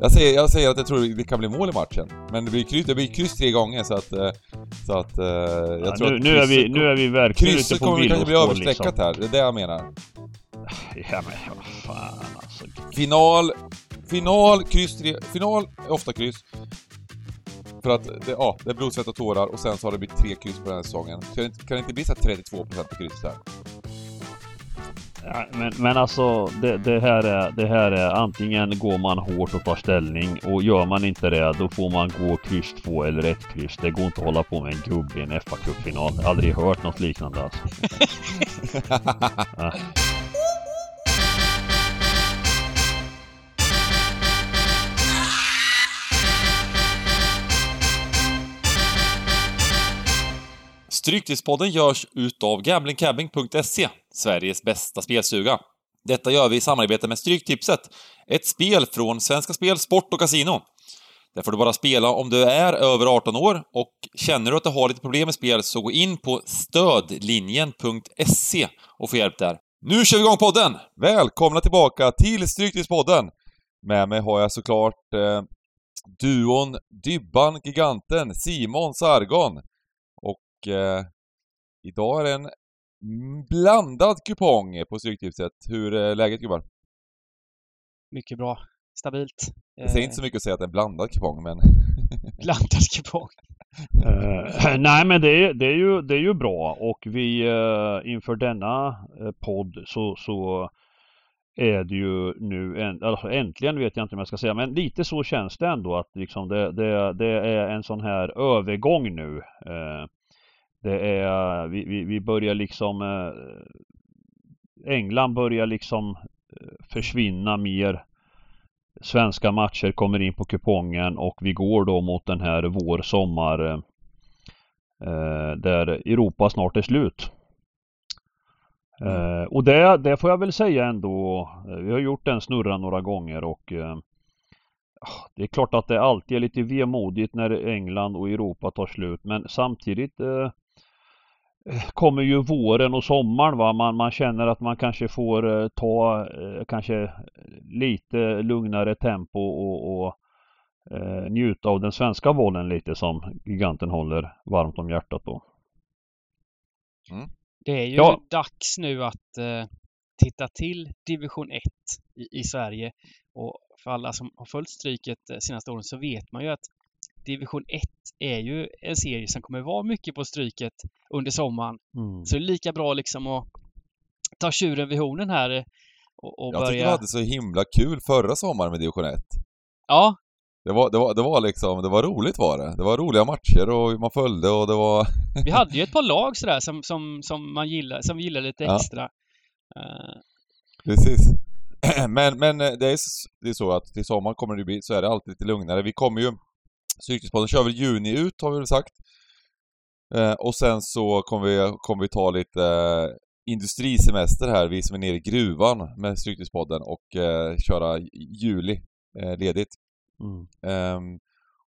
Jag säger, jag säger att jag tror det kan bli mål i matchen. Men det blir kryss, det blir kryss tre gånger så att... eh, Så att... eh, Jag Ja, tror nu, att nu, är vi, krysset nu är vi verkligen ute Krysset på kommer kanske bli överstreckat liksom. här, det är det jag menar. Ja men vad fan alltså. Final, final, kryss tre, final är ofta kryss. För att, det, ja, det är blod, svett och tårar och sen så har det blivit tre kryss på den här säsongen. Kan det, kan det inte bli så här 32% på kryss där? Ja, men, men alltså det, det, här är, det här är antingen går man hårt och tar ställning och gör man inte det då får man gå kryss 2 eller ett kryss. Det går inte att hålla på med en gubbe i en fa Cup-final. Jag har aldrig hört något liknande alltså. Ja. Stryktipspodden görs utav gamblingcabbing.se, Sveriges bästa spelstuga. Detta gör vi i samarbete med Stryktipset, ett spel från Svenska Spel, Sport och Casino. Där får du bara spela om du är över 18 år och känner du att du har lite problem med spel så gå in på stödlinjen.se och få hjälp där. Nu kör vi igång podden! Välkomna tillbaka till Stryktipspodden! Med mig har jag såklart eh, duon Dybban Giganten, Simon Sargon. Och eh, idag är det en blandad kupong på Stryktipset. Hur är läget gubbar? Mycket bra. Stabilt. Det säger inte så mycket att säga att det är en blandad kupong, men... Blandad kupong. Eh, nej men det är, det, är ju, det är ju bra och vi uh, inför denna eh, podd så, så är det ju nu, en, alltså äntligen vet jag inte om jag ska säga, men lite så känns det ändå att liksom det, det, det är en sån här övergång nu. Eh, det är, vi, vi, vi börjar liksom eh, England börjar liksom eh, försvinna mer. Svenska matcher kommer in på kupongen och vi går då mot den här vår-sommar eh, där Europa snart är slut. Eh, och det, det får jag väl säga ändå. Vi har gjort den snurran några gånger och ah, det är klart att det alltid är lite vemodigt när England och Europa tar slut men samtidigt eh, kommer ju våren och sommaren va. Man, man känner att man kanske får eh, ta eh, kanske lite lugnare tempo och, och eh, njuta av den svenska bollen lite som giganten håller varmt om hjärtat då. Det är ju Ja. dags nu att eh, titta till division 1 i, i Sverige. Och för alla som har följt Stryket eh, senaste åren så vet man ju att division 1 är ju en serie som kommer vara mycket på Stryket under sommaren. Mm. Så det är lika bra liksom att ta tjuren vid hornen här och, och Jag tycker vi börja... hade så himla kul förra sommaren med division 1. Ja, Det var, det var, det var liksom, det var roligt var det. Det var roliga matcher och man följde och det var... vi hade ju ett par lag sådär som, som, som man gillar, som vi gillar lite Ja. extra. Eh, Precis. Men, men eh, det är, det är så att till sommaren kommer det bli, så är det alltid lite lugnare. Vi kommer ju... Cykelspodden kör väl juni ut har vi väl sagt. Eh, och sen så kommer vi, kommer vi ta lite eh, industrisemester här, vi som är nere i gruvan med Stryktipspodden och eh, köra juli eh, ledigt. Mm. Ehm,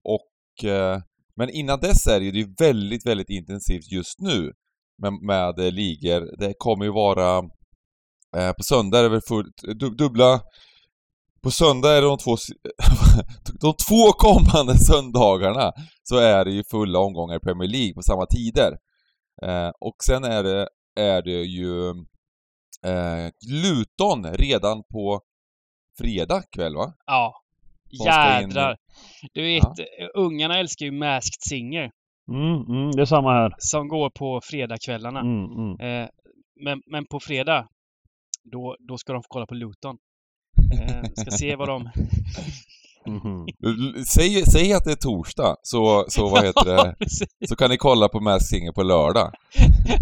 och, eh, men innan dess är det ju det är ju väldigt, väldigt intensivt just nu med, med eh, ligor. Det kommer ju vara på söndag är det väl fullt, du, dubbla på söndag är det de två, de två kommande söndagarna så är det ju fulla omgångar i Premier League på samma tider. Eh, och sen är det, är det ju eh, Luton redan på fredag kväll va? ja. Som Jädrar! Du vet, Ja. ungarna älskar ju Masked Singer Mm, mm, det är samma här. som går på fredagskvällarna. Mm, mm. Eh, men, men på fredag, då, då ska de få kolla på Luton. Eh, ska se vad de... L- Säg, säg att det är torsdag, så, så vad heter det? Så kan ni kolla på Masked Singer på lördag.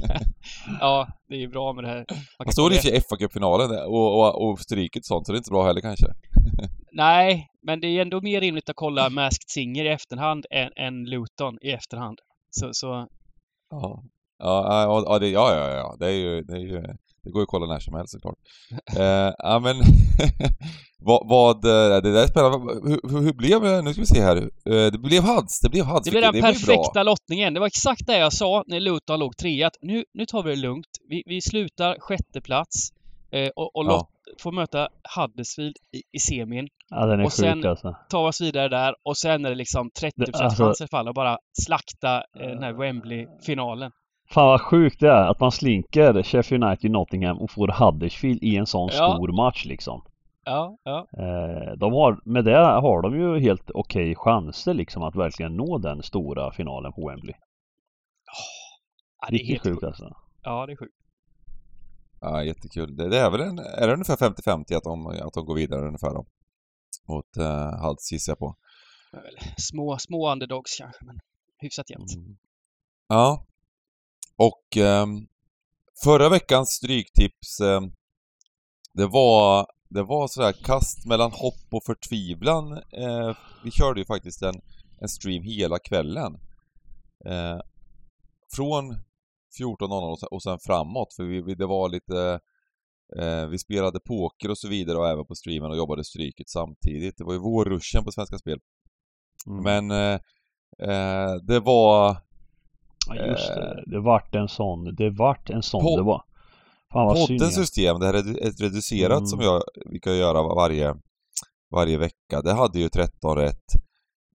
ja, det är ju bra med det här. Man få ju för FA-cupfinalen och, och, och stryket sånt, så det är inte bra heller kanske. Nej, men det är ändå mer rimligt att kolla Masked Singer i efterhand än, än Luton i efterhand. Så, så Ja. Ja, ja, ja, det, ja, ja, ja. Det är ju, det är ju, det går ju att kolla när som helst såklart. eh, ja men, vad, vad, eh, det där är spännande. Hur, hur, blev det, nu ska vi se här. Eh, det blev Hads, det blev Hads. det blir den bra. perfekta lottningen. Det var exakt det jag sa när Luton låg trea. att Nu, nu tar vi det lugnt. Vi, vi slutar sjätte plats. Eh, och och Ja. Får möta Huddersfield i, i semin. Ja, den är Och sen- sjuk alltså. Ta oss vidare där och sen är det liksom 30% Det- alltså- chans i fall att bara slakta eh, den här Wembley-finalen. Fan vad sjukt det är att man slinker Sheffield United Nottingham och får Huddersfield i en sån Ja. stor match liksom. Ja, ja. Eh, de har, med det har de ju helt okej chanser liksom att verkligen nå den stora finalen på Wembley. ja det är Riktigt helt sjukt alltså. Ja, det är sjukt. Ja, jättekul. Det, det är väl en, är det ungefär 50-50 att de, att de går vidare ungefär då? Mot uh, Huds gissar jag på. Små, små underdogs kanske, men hyfsat jämnt. Mm. Ja. Och ehm, förra veckans stryktips, ehm, det var, det var sådär kast mellan hopp och förtvivlan. Eh, vi körde ju faktiskt en, en stream hela kvällen. Eh, från 14.00 och sen- och sen framåt, för vi, vi, det var lite eh, vi spelade poker och så vidare och även på streamen och jobbade stryket samtidigt. Det var ju vårruschen på Svenska Spel. Mm. Men eh, eh, det var Ja, just eh, det. Det vart en sån. Det vart en sån Pod- det var. Fan vad. Poddens ja. system, det här är ett reducerat Mm. som jag, vi kan göra varje, varje vecka, det hade ju 13 rätt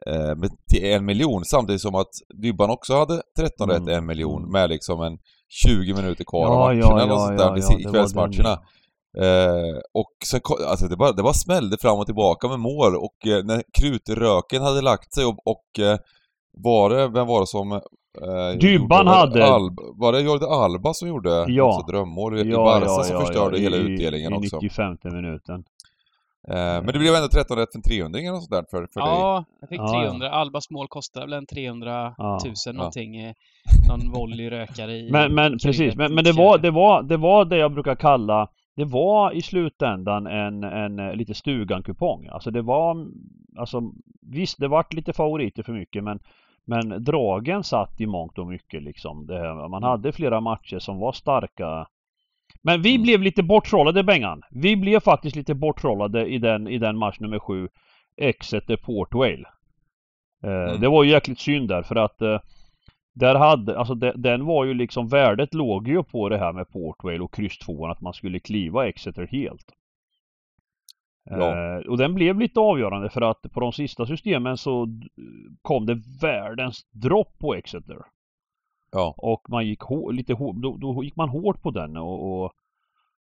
eh, med, en miljon samtidigt som att Dybban också hade 13 rätt, Mm. en miljon med liksom en 20 minuter kvar Ja, av ja, matcherna eller ja, sånt ja, där ja, i det kvällsmatcherna. Eh, och ko- alltså det bara, det bara smällde fram och tillbaka med mål och eh, när krutröken hade lagt sig och, och eh, var det, vem var det som eh, Dybban gjorde- var det hade- Alba, var det Jordi Alba som gjorde Ja. drömmål i, i Barca som förstörde i- hela i- utdelningen i, också. 95 minuten. Eh, men det blev ändå 13 rätt för en 300 eller något sånt där för, för dig. Ja, jag fick Ja, ja. 300. Albas mål kostar väl en 300 Ja, 000 ja. någonting. eh, Någon volleyrökare i Men, men precis, men, i men det, var, det, var, det var det jag brukar kalla Det var i slutändan en, en eh, lite stugan-kupong. Alltså det var Alltså visst, det vart lite favoriter för mycket men Men dragen satt i mångt och mycket liksom. Det, man hade flera matcher som var starka Men vi Mm. blev lite borttrollade Bengan. Vi blev faktiskt lite borttrollade i den, i den match nummer sju Exeter Port Vale. Eh, Mm. Det var ju jäkligt synd där för att eh, där hade, alltså de, den var ju liksom, värdet låg ju på det här med Portvale och kryss 2 att man skulle kliva Exeter helt. Ja. Eh, och den blev lite avgörande för att på de sista systemen så kom det världens dropp på Exeter. Ja, Och man gick lite hå- då, då gick man hårt på den och, och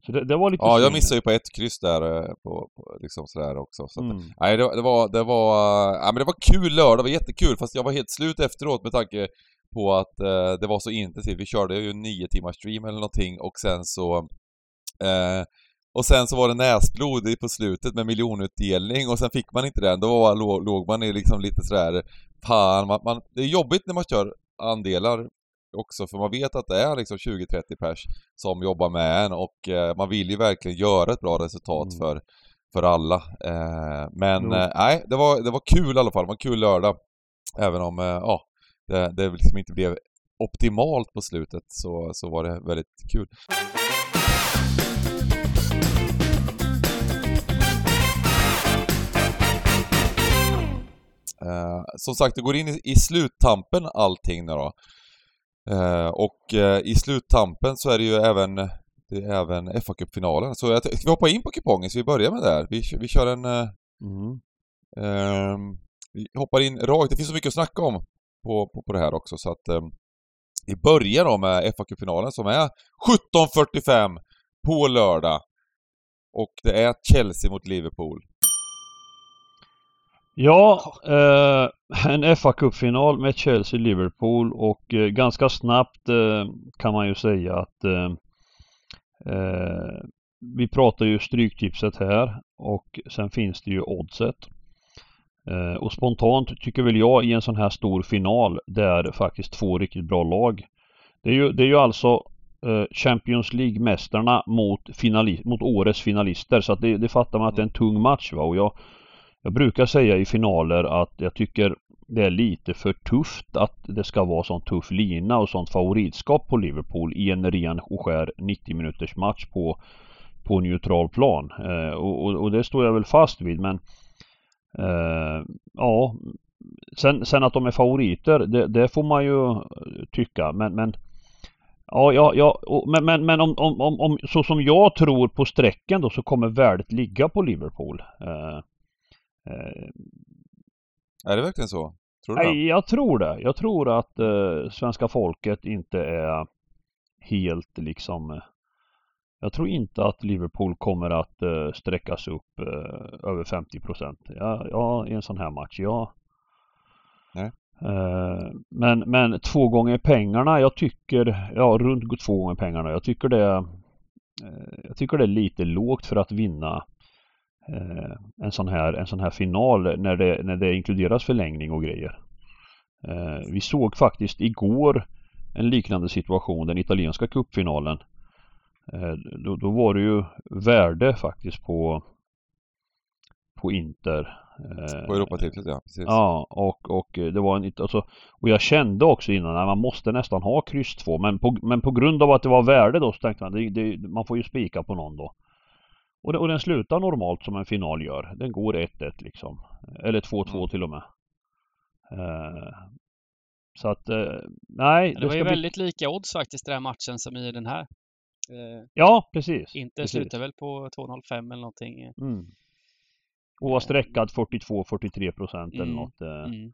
så det, det var lite ja jag missade ju på ett kryss där eh, på, på liksom sådär också. Så att, Mm. Nej, det, var- det var, det var, ja, men det var kul lördag, det var jättekul fast jag var helt slut efteråt med tanke på att eh, det var så intensivt. Vi körde ju nio timmars stream eller någonting och sen så eh, och sen så var det näsblod på slutet med miljonutdelning och sen fick man inte den. Då var, låg, man i liksom lite sådär, fan, man, man, det är jobbigt när man kör andelar också för man vet att det är liksom 20-30 pers som jobbar med en och eh, man vill ju verkligen göra ett bra resultat Mm. för, för alla. Eh, men eh, nej, det var, det var kul i alla fall. Det var en kul lördag. Även om, eh, ja, det, det liksom inte blev optimalt på slutet så, så var det väldigt kul. Eh, som sagt, det går in i, i sluttampen allting nu då. Eh, och eh, i sluttampen så är det ju även, det är även FA-cupfinalen. Så jag, ska vi hoppa in på kupongen så vi börjar med det här. Vi, vi kör en... Eh, Mm. ehm, vi hoppar in rakt. Det finns så mycket att snacka om på, på, på det här också så att ehm, vi börjar då med FA-cupfinalen som är 17.45 på lördag. Och det är Chelsea mot Liverpool. Ja, eh, en fa Cup-final med Chelsea-Liverpool och eh, ganska snabbt eh, kan man ju säga att eh, eh, vi pratar ju stryktipset här och sen finns det ju oddset. Eh, och spontant tycker väl jag i en sån här stor final där faktiskt två riktigt bra lag. Det är ju, det är ju alltså eh, Champions League-mästarna mot, finali- mot årets finalister så att det, det fattar man att det är en tung match va och jag jag brukar säga i finaler att jag tycker det är lite för tufft att det ska vara sån tuff lina och sånt favoritskap på Liverpool i en ren och skär 90 minuters match på, på neutral plan. Eh, och, och, och det står jag väl fast vid men eh, ja sen, sen att de är favoriter det, det får man ju tycka men, men Ja, ja, ja och, men, men, men om, om, om, om, så som jag tror på strecken då så kommer värdet ligga på Liverpool. Eh, är det verkligen så? Tror du nej, jag tror det. Jag tror att eh, svenska folket inte är helt liksom eh, jag tror inte att Liverpool kommer att eh, sträckas upp eh, över 50 procent. Ja, ja, i en sån här match, ja. Nej. Eh, men, men två gånger pengarna, jag tycker, ja runt två gånger pengarna, jag tycker det eh, jag tycker det är lite lågt för att vinna eh, en sån här, en sån här final när det, när det inkluderas förlängning och grejer. Eh, vi såg faktiskt igår en liknande situation, den italienska cupfinalen. Eh, då, då var det ju värde faktiskt på på Inter. Eh, På Europatipset ja, precis. Ja, och, och det var en, alltså, och jag kände också innan att man måste nästan ha kryss 2 men på, men på grund av att det var värde då så tänkte man det, det, man får ju spika på någon då. Och, det, och den slutar normalt som en final gör. Den går 1-1 liksom. Eller 2-2 Mm. till och med. Eh, så att, eh, nej. Det var ska ju bli- väldigt lika odds faktiskt i den här matchen som i den här. Eh, Ja, precis. Inte precis. slutar väl på 2,05 eller någonting. Mm. Och var streckad 42-43 procent eller Mm, något. eh. Mm.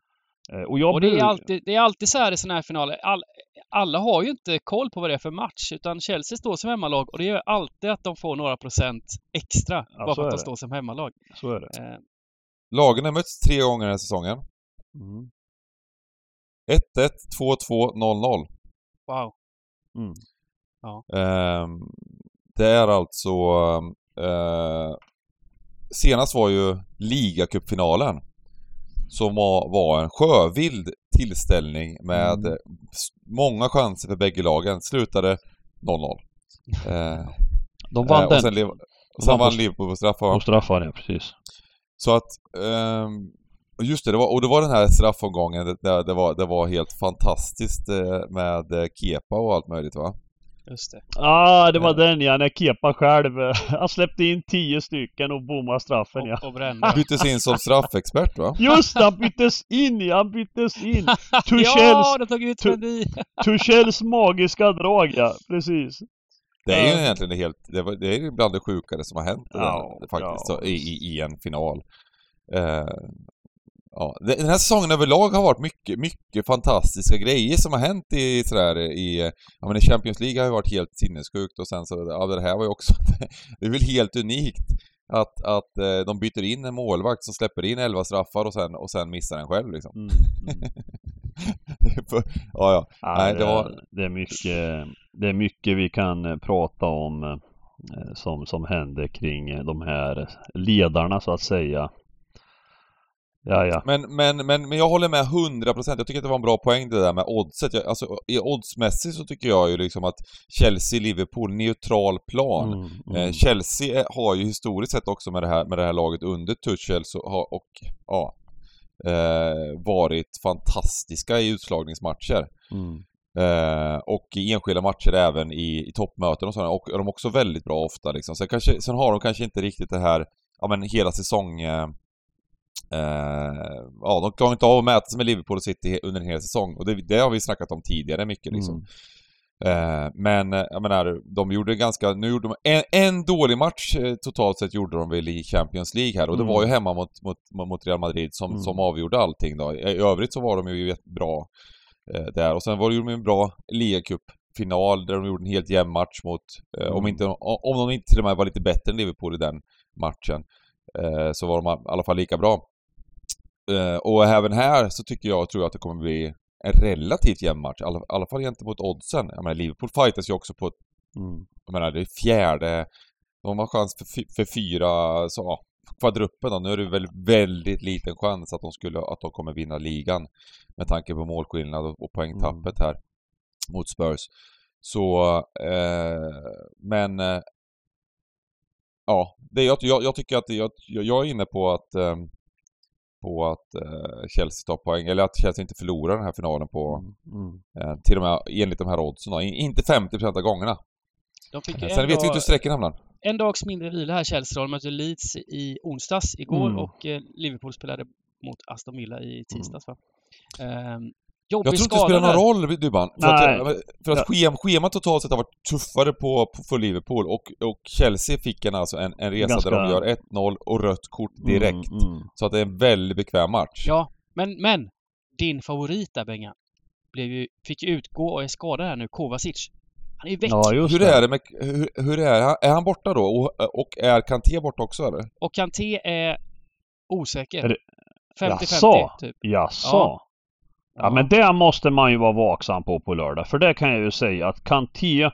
Eh, Och Och det är, bruk- alltid, det är alltid så här i sådana här finaler. All, alla har ju inte koll på vad det är för match, utan Chelsea står som hemmalag och det gör alltid att de får några procent extra Ja, bara för att de står som hemmalag. Så är det. Eh, Lagen har mötts tre gånger den här säsongen. Mm. 1-1, 2-2, 0-0. wow. Mm. Ehm, det är alltså... eh, senast var ju ligacupfinalen. Som var, en sjövild tillställning med Mm. eh, många chanser för bägge lagen. Slutade 0-0. Eh, De vann eh, och den sen, lev, och sen vann Liverpool på straffar. på straffar, ja precis. Så att... och just det, det var, och det var den här straffomgången, det, det, det, var, det var helt fantastiskt eh, med eh, Kepa och allt möjligt va? Just det. Ah, det var Ja. den ja, när Kepa själv, eh, han släppte in 10 stycken och bommade straffen ja. Och, och. Byttes in som straffexpert va? Just det, han byttes in ja, han byttes in! ja, Tuchels, de tog ut! Tuchels magiska drag ja, precis. Det är ju Ja. egentligen det helt, det, var, det är ju bland det sjukare som har hänt det Ja, där, faktiskt, ja. så, i, i, i en final. Eh, ja, den här säsongen överlag har varit mycket, mycket fantastiska grejer som har hänt i sådär i, ja men i Champions League har ju varit helt sinnessjukt och sen så, ja det här var ju också, det är väl helt unikt att, att eh, de byter in en målvakt som släpper in 11 straffar och sen, och sen missar den själv liksom. Mm, mm. ja, ja. Ja, Nej, det, var- det, är mycket, det är mycket vi kan eh, prata om eh, som, som händer kring de här ledarna så att säga. Ja, ja. Men, men, men, men jag håller med 100%. Jag tycker att det var en bra poäng det där med oddset. Jag, alltså, i oddsmässigt så tycker jag ju liksom att Chelsea-Liverpool, neutral plan. Mm, Eh, mm. Chelsea är- har ju historiskt sett också med det här, med det här laget under Tuchel så, har- och ja, eh, varit fantastiska i utslagningsmatcher. Mm. Eh, och i enskilda matcher även i, i toppmöten och sådana. Och är de också väldigt bra ofta liksom. Sen, kanske, sen har de kanske inte riktigt det här, ja men hela säsong... Eh, eh, ja, de klarar inte av att mäta sig med Liverpool och City under en hel säsong. Och det, det har vi snackat om tidigare mycket liksom. Mm. Eh, men eh, jag menar, de gjorde ganska... Nu gjorde de en, en dålig match eh, totalt sett gjorde de väl i Champions League här och det Mm. var ju hemma mot, mot, mot Real Madrid som, Mm. som avgjorde allting då. I, övrigt så var de ju jättebra eh, där och sen var det ju en bra ligacup-final där de gjorde en helt jämn match mot... Eh, om, Mm. inte, om de inte till och med var lite bättre än Liverpool i den matchen eh, så var de i alla fall lika bra. Eh, och även här så tycker jag, tror jag att det kommer bli en relativt jämn match, i alla, alla fall gentemot oddsen. Jag menar, Liverpool fightas ju också på, ett- Mm. jag menar, det är fjärde, de har chans för, för fyra, så ja, kvadruppen då. Nu är det väl väldigt liten chans att de skulle, att de kommer vinna ligan. Med tanke på målskillnad och, och poängtappet här mot Spurs. Så, eh, men eh, Ja, det, jag, jag, jag tycker att jag jag är inne på att eh, på att eh, Chelsea tar poäng, eller att Chelsea inte förlorar den här finalen på Mm. eh, till och med enligt de här oddsen då. In- Inte 50% av gångerna. De fick ju Sen en, vet vi inte hur strecken hamnar. en dags mindre vila här, Chelsea. De mötte Leeds i onsdags igår Mm. och eh, Liverpool spelade mot Aston Villa i tisdags va? Jobbig Jag tror inte det spelar någon roll, Dybban. För Nej. att, för att schema, schemat totalt sett har varit tuffare på, på, för Liverpool och, och Chelsea fick en, alltså en, en resa Ganska- där de gör 1-0 och rött kort direkt. Mm, mm. Så att det är en väldigt bekväm match. Ja, men, men din favorit där Bengan blev ju, fick ju utgå och är skadad här nu, Kovacic. Han är ju väck. Ja, Hur är det med, hur, hur är han? Är han borta då? Och, och är Kanté borta också eller? Och Kanté är osäker. Är det- 50-50 Jaså? typ. Jaså? Ja. Ja. men det måste man ju vara vaksam på på lördag. För det kan jag ju säga att Kanté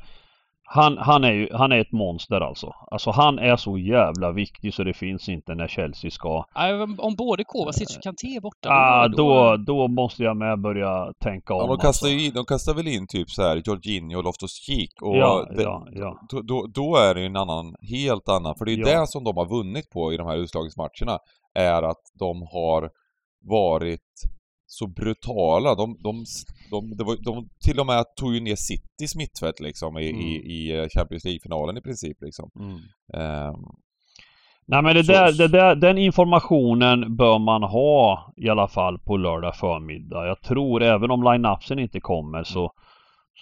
han, han, är ju, han är ett monster alltså. Alltså han är så jävla viktig så det finns inte när Chelsea ska... Ja, om- både Kovacic och Kanté är borta, Ah, då, då måste jag med börja tänka om. Ja, de, kastar alltså. ju in, de kastar väl in typ så här Jorginho och Loftus-Cheek och Ja, det, ja, ja. Då, då, då är det ju en annan, helt annan, för det är ju Ja. det som de har vunnit på i de här utslagningsmatcherna, är att de har varit så brutala. De, de, de, var, de till och med tog ju ner Citys mittfält liksom i, Mm. i, i eh, Champions League-finalen i princip liksom. Mm. Ehm, Nej men det där, det där, den informationen bör man ha i alla fall på lördag förmiddag. Jag tror även om line-upsen inte kommer så,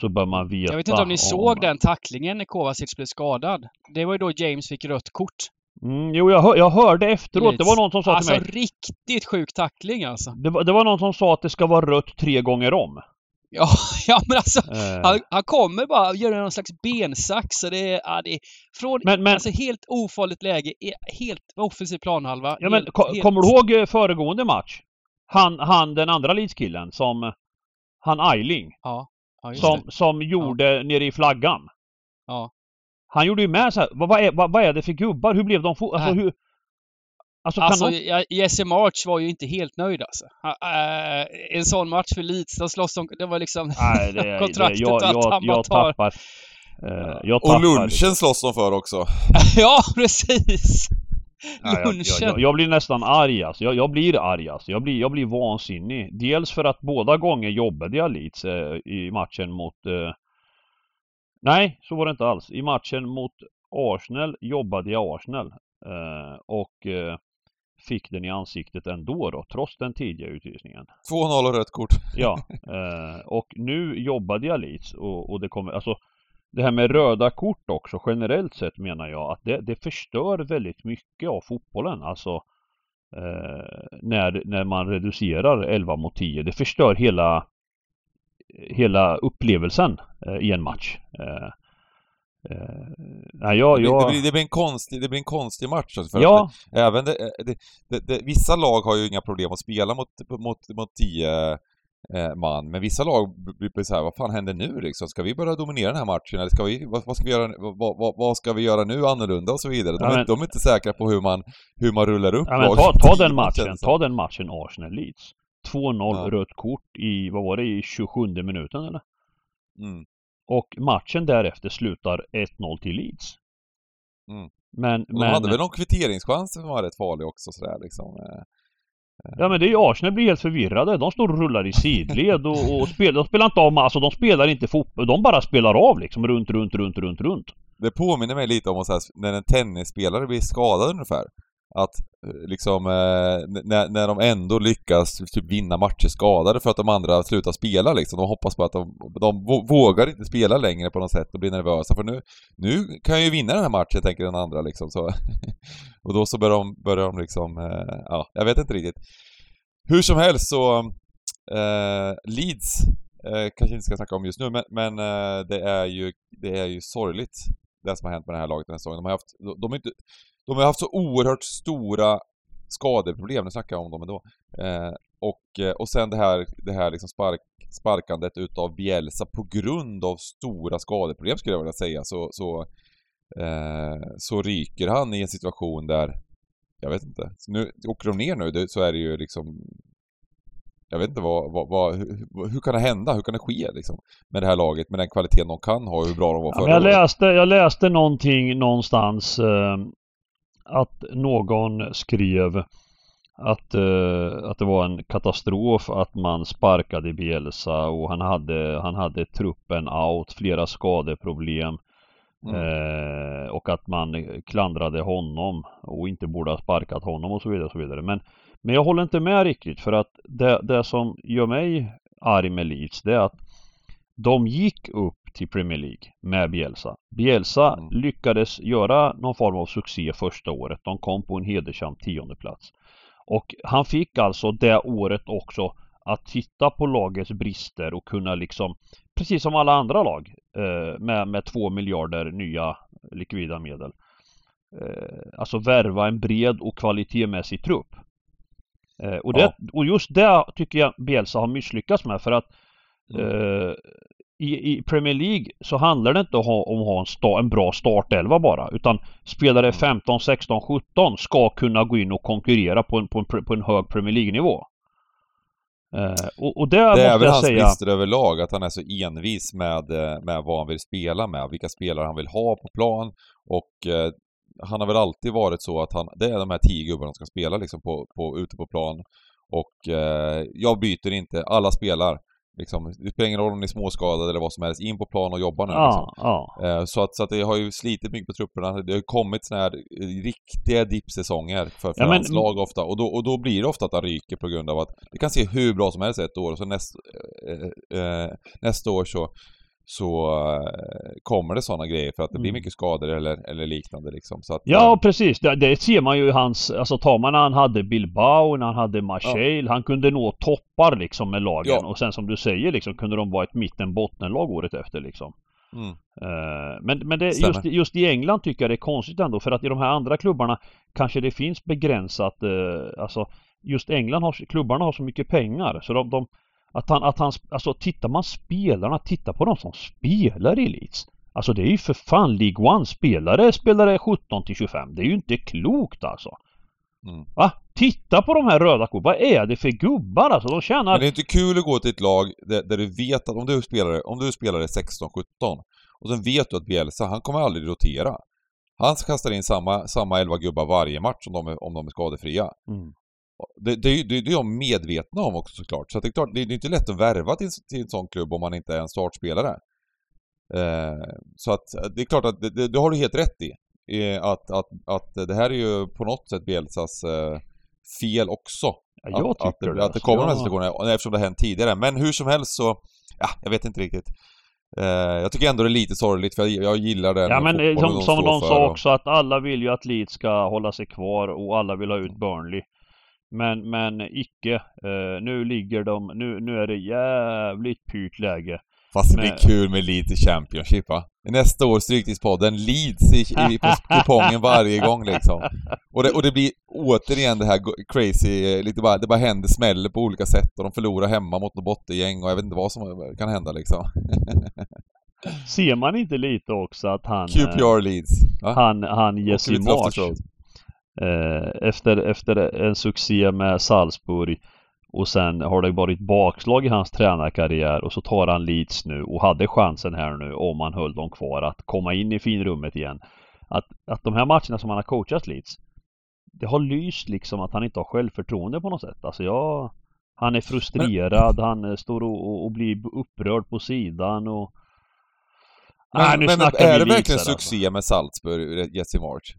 så bör man veta Jag vet inte om ni såg den tacklingen när Kovacic blev skadad. Det var ju då James fick rött kort. Mm, jo, jag, hör, jag hörde efteråt. Det var någon som sa alltså till mig. riktigt sjuk tackling alltså. Det var, det var någon som sa att det ska vara rött tre gånger om. Ja, ja men alltså. Eh, Han, han kommer bara göra någon slags bensax. Så det är, ja, det är från Men- men- alltså helt ofarligt läge, helt offensiv planhalva. ja, men, helt, ko- helt- Kommer du ihåg eh, föregående match? Han, han den andra Leeds-killen som... Han Eiling. Ja, ja Som, som gjorde nere i flaggan. Ja. Han gjorde ju med så här, vad, vad, är, vad, vad är det för gubbar? Hur blev de fo- Alltså hur... Alltså kan Alltså, de... Jesse March var ju inte helt nöjd alltså. Äh, en sån match för Leeds, de slåss om... Det var liksom... Nej, det, det, kontraktet jag, och att jag, han bara jag tar- tappar... eh, jag och tappar. lunchen slåss de för också. ja, precis! Nej, jag, Lunchen. jag, jag, jag blir nästan arg alltså. jag, jag blir arg alltså. jag, blir, jag blir vansinnig. Dels för att båda gånger jobbade jag Leeds eh, i matchen mot... Eh... Nej, så var det inte alls. I matchen mot Arsenal jobbade jag Arsenal. Eh, och eh, fick den i ansiktet ändå då, trots den tidiga utvisningen. 2-0 och rött kort. Ja, eh, och nu jobbade jag Leeds och, och det kommer, alltså det här med röda kort också generellt sett menar jag att det, det förstör väldigt mycket av fotbollen. Alltså eh, när, när man reducerar 11 mot 10. Det förstör hela hela upplevelsen eh, i en match. Eh, eh, nej, jag, Det, blir, jag, det, blir, det, blir en konstig, det blir en konstig match. Alltså, för ja, att även det, det, vissa lag har ju inga problem att spela mot, mot, mot 10 eh, man, men vissa lag blir så här, vad fan händer nu liksom? Ska vi börja dominera den här matchen eller ska vi, vad, vad ska vi göra, vad, vad, ska vi göra nu annorlunda och så vidare? De, Ja, är, men- de är inte säkra på hur man, hur man rullar upp Ja, men ta, ta 10 den matchen, ta den matchen Arsenal-Leeds. 2-0 Ja. rött kort i, vad var det, i 27 minuten eller? Mm. Och matchen därefter slutar 1-0 till Leeds. Mm. Men, Och de men, hade väl någon kvitteringschans som var rätt farlig också sådär liksom. eh. ja men det är ju Arsenal blir helt förvirrade. De står och rullar i sidled och, och spelar, de spelar inte av, alltså de spelar inte fotboll, de bara spelar av liksom runt, runt, runt, runt, runt. Det påminner mig lite om så här, när en tennisspelare blir skadad ungefär. Att eh, liksom, eh, när, när de ändå lyckas typ vinna matcher skadade för att de andra slutar spela liksom. De hoppas på att de, de vågar inte spela längre på något sätt och blir nervösa för nu, nu kan jag ju vinna den här matchen tänker den andra liksom så. och då så börjar de, börjar de liksom, eh, ja, jag vet inte riktigt. Hur som helst så, eh, Leeds eh, kanske inte ska snacka om just nu men, men eh, det är ju, det är ju sorgligt det som har hänt med det här laget den här säsongen. De har haft, de, de, är inte, de har haft så oerhört stora skadeproblem, nu snackar jag om dem ändå. Eh, och, eh, och sen det här, det här liksom spark, sparkandet utav Bielsa på grund av stora skadeproblem skulle jag vilja säga så, så, eh, så ryker han i en situation där, jag vet inte, så nu åker de ner nu det- så är det ju liksom jag vet inte vad, vad, vad hur, hur kan det hända? Hur kan det ske liksom? Med det här laget, med den kvaliteten de kan ha hur bra de var Ja, förra men jag, läste, jag läste någonting någonstans eh, att någon skrev att, eh, att det var en katastrof att man sparkade Bielsa och han hade, han hade truppen out, flera skadeproblem. Mm. Eh, och att man klandrade honom och inte borde ha sparkat honom och så vidare. Och så vidare. Men, men jag håller inte med riktigt för att det, det som gör mig arg med Leeds det är att de gick upp till Premier League med Bielsa. Bielsa Mm. lyckades göra någon form av succé första året. De kom på en hedersam tionde plats. Och han fick alltså det året också att titta på lagets brister och kunna liksom Precis som alla andra lag eh, med, med två miljarder nya likvida medel. Eh, alltså värva en bred och kvalitetsmässig trupp. Eh, och, det, Ja. och just det tycker jag Bielsa har misslyckats med för att Mm. eh, i, I Premier League så handlar det inte om att ha, om att ha en, sta, en bra startelva bara utan spelare Mm. 15, 16, 17 ska kunna gå in och konkurrera på en, på en, på en hög Premier League-nivå. Eh, och, och det, Det är måste väl jag hans säga brister överlag, att han är så envis med, eh, med vad han vill spela med, vilka spelare han vill ha på plan och eh, han har väl alltid varit så att han, det är de här tio gubbarna som ska spela liksom på, på, ute på plan och eh, jag byter inte, alla spelar. Liksom, det spelar ingen roll om ni är småskadade eller vad som helst, in på plan och jobba nu liksom. Ja, ja. Eh, Så att, så att det har ju slitit mycket på trupperna. Det har ju kommit såna här eh, riktiga dippsäsonger för, Ja, lag ofta. Och då, och då blir det ofta att han ryker på grund av att det kan se hur bra som helst ett år och så näst, eh, eh, nästa år så, så eh, kommer det sådana grejer för att det blir Mm. mycket skador eller, eller liknande liksom. Så att, Ja eh, precis, det, det ser man ju i hans, alltså tar man när han hade Bilbao, när han hade Marseille, han kunde nå toppar liksom med lagen Ja. och sen som du säger liksom kunde de vara ett mitten-bottenlag året efter liksom. mm, Eh, Men, men det, just, just i England tycker jag det är konstigt ändå för att i de här andra klubbarna kanske det finns begränsat, alltså just England har, klubbarna har så mycket pengar så de, de att han, att han, alltså tittar man spelarna, titta på de som spelar i Leeds. Alltså det är ju för fan League One-spelare, spelare 17 till 25. Det är ju inte klokt alltså. Mm. Va? Titta på de här röda korten, vad är det för gubbar alltså? De tjänar... Men det är inte kul att gå till ett lag där, där du vet att om du spelar, om du spelar 16-17 och sen vet du att Bielsa, han kommer aldrig rotera. Han kastar in samma, samma 11 gubbar varje match om de är, om de är skadefria. Mm. Det, det, det, det är de medvetna om också såklart. Så att det är klart, det är inte lätt att värva till, till en sån klubb om man inte är en startspelare. Eh, så att det är klart att det, det, har du helt rätt i. Eh, att, att, att det här är ju på något sätt Bielsas eh, fel också. Ja, jag att, tycker att, det, att det kommer de här situationerna eftersom det har hänt tidigare. Men hur som helst så, ja, jag vet inte riktigt. Eh, jag tycker ändå det är lite sorgligt för jag, jag gillar den Ja men eh, som, de som någon sa och- också att alla vill ju att Leeds ska hålla sig kvar och alla vill ha ut Burnley. Men, men icke. Eh, nu ligger de, nu, nu är det jävligt pyrt läge. Fast det Men- blir kul med i Championship va? Nästa år Stryktipspodden Leeds i, i, på kupongen varje gång liksom. Och det, och det blir återigen det här crazy, lite bara, det bara händer smäller på olika sätt och de förlorar hemma mot något bottengäng och jag vet inte vad som kan hända liksom. Ser man inte lite också att han, eh, QPR Leeds. Va? han, han Och Jesse March eh, efter, efter en succé med Salzburg och sen har det varit bakslag i hans tränarkarriär och så tar han Leeds nu och hade chansen här nu om han höll dem kvar att komma in i finrummet igen. Att, att de här matcherna som han har coachat Leeds det har lyst liksom att han inte har självförtroende på något sätt. Alltså jag Han är frustrerad, han eh, står och, och, blir upprörd på sidan och Nej, Men, nu men snackar är vi det verkligen alltså. succé med Salzburg, Jesse March?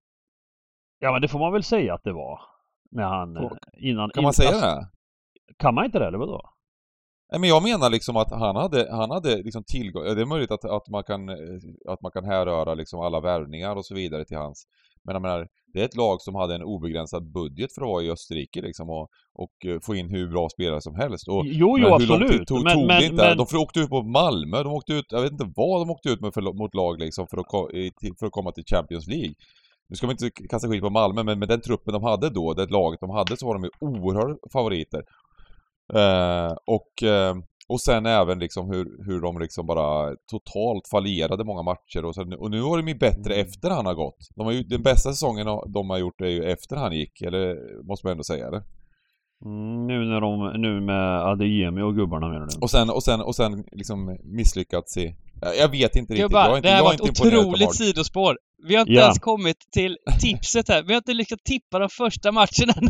Ja men det får man väl säga att det var. När han Får- eh, innan Kan man säga alltså, det? Kan man inte det eller vadå? Nej men jag menar liksom att han hade, han hade liksom tillgång, det är möjligt att, att man kan, eh, att man kan härröra liksom alla värvningar och så vidare till hans. Men jag menar, det är ett lag som hade en obegränsad budget för att vara i Österrike liksom och, och eh, få in hur bra spelare som helst. Och, Jo, men jo hur lång tid absolut. tog, men, tog men, det inte? men, De åkte ut mot Malmö, de åkte ut, jag vet inte vad de åkte ut med för, mot lag liksom för att, för att komma till Champions League. Nu ska man inte kasta skit på Malmö, men med den truppen de hade då, det laget de hade, så var de ju oerhörda favoriter. Eh, och, eh, och sen även liksom hur, hur de liksom bara totalt fallerade många matcher och, sen, och nu har de ju bättre Mm. efter han har gått. De har ju, den bästa säsongen de har gjort är ju efter han gick, eller måste man ändå säga det. mm, nu när de, nu med Adeyemi och gubbarna menar du? Och sen, och sen, och sen liksom misslyckats i... Jag jag vet inte riktigt. jag Gubbar, är inte, det här jag var ett otroligt sidospår. Vi har inte Ja. ens kommit till tipset här. Vi har inte lyckats tippa de första matcherna.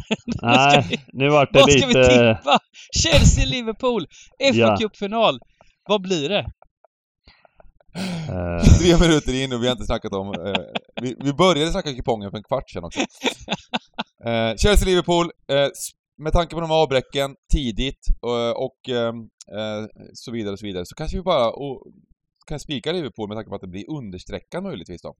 Vad Nej, nu vart det Vad ska vi lite... tippa? Chelsea-Liverpool, Ja. FA Cup-final. Vad blir det? eh, Tre minuter in och vi har inte snackat om... Eh, vi, vi började snacka kupongen för en kvart sedan också. Eh, Chelsea-Liverpool, eh, med tanke på de här avbräcken tidigt eh, och eh, eh, så vidare och så vidare, så kanske vi bara och, kan spika Liverpool med tanke på att det blir understreckan möjligtvis då.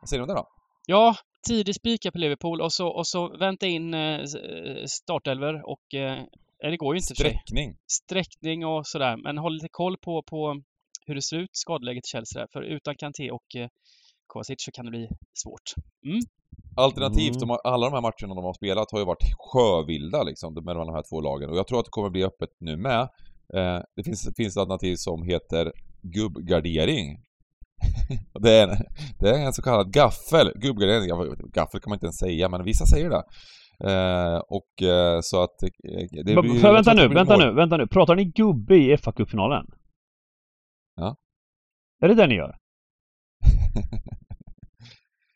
Vad säger du om det då? Ja, tidig spika på Liverpool och så, och så vänta in eh, eh, startelver och... Eh, det går ju inte för sig. Sträckning. Sträckning och sådär. Men håll lite koll på, på hur det ser ut, skadeläget i Chelsea där. För utan Kanté och eh, Kovacic så kan det bli svårt. Alternativt, Mm. de har, alla de här matcherna de har spelat har ju varit sjövilda liksom mellan de här två lagen och jag tror att det kommer bli öppet nu med. Eh, det finns, finns ett alternativ som heter gubbgardering. Det, är, en- det är en så kallad gaffel. Gubbgardering, gaffel kan man inte ens säga men vissa säger det. Eh, och eh, så att... eh, det blir- för, vänta nu, vänta mål. nu, vänta nu. Pratar ni gubbe i fa Cup-finalen? Ja. Är det det ni gör?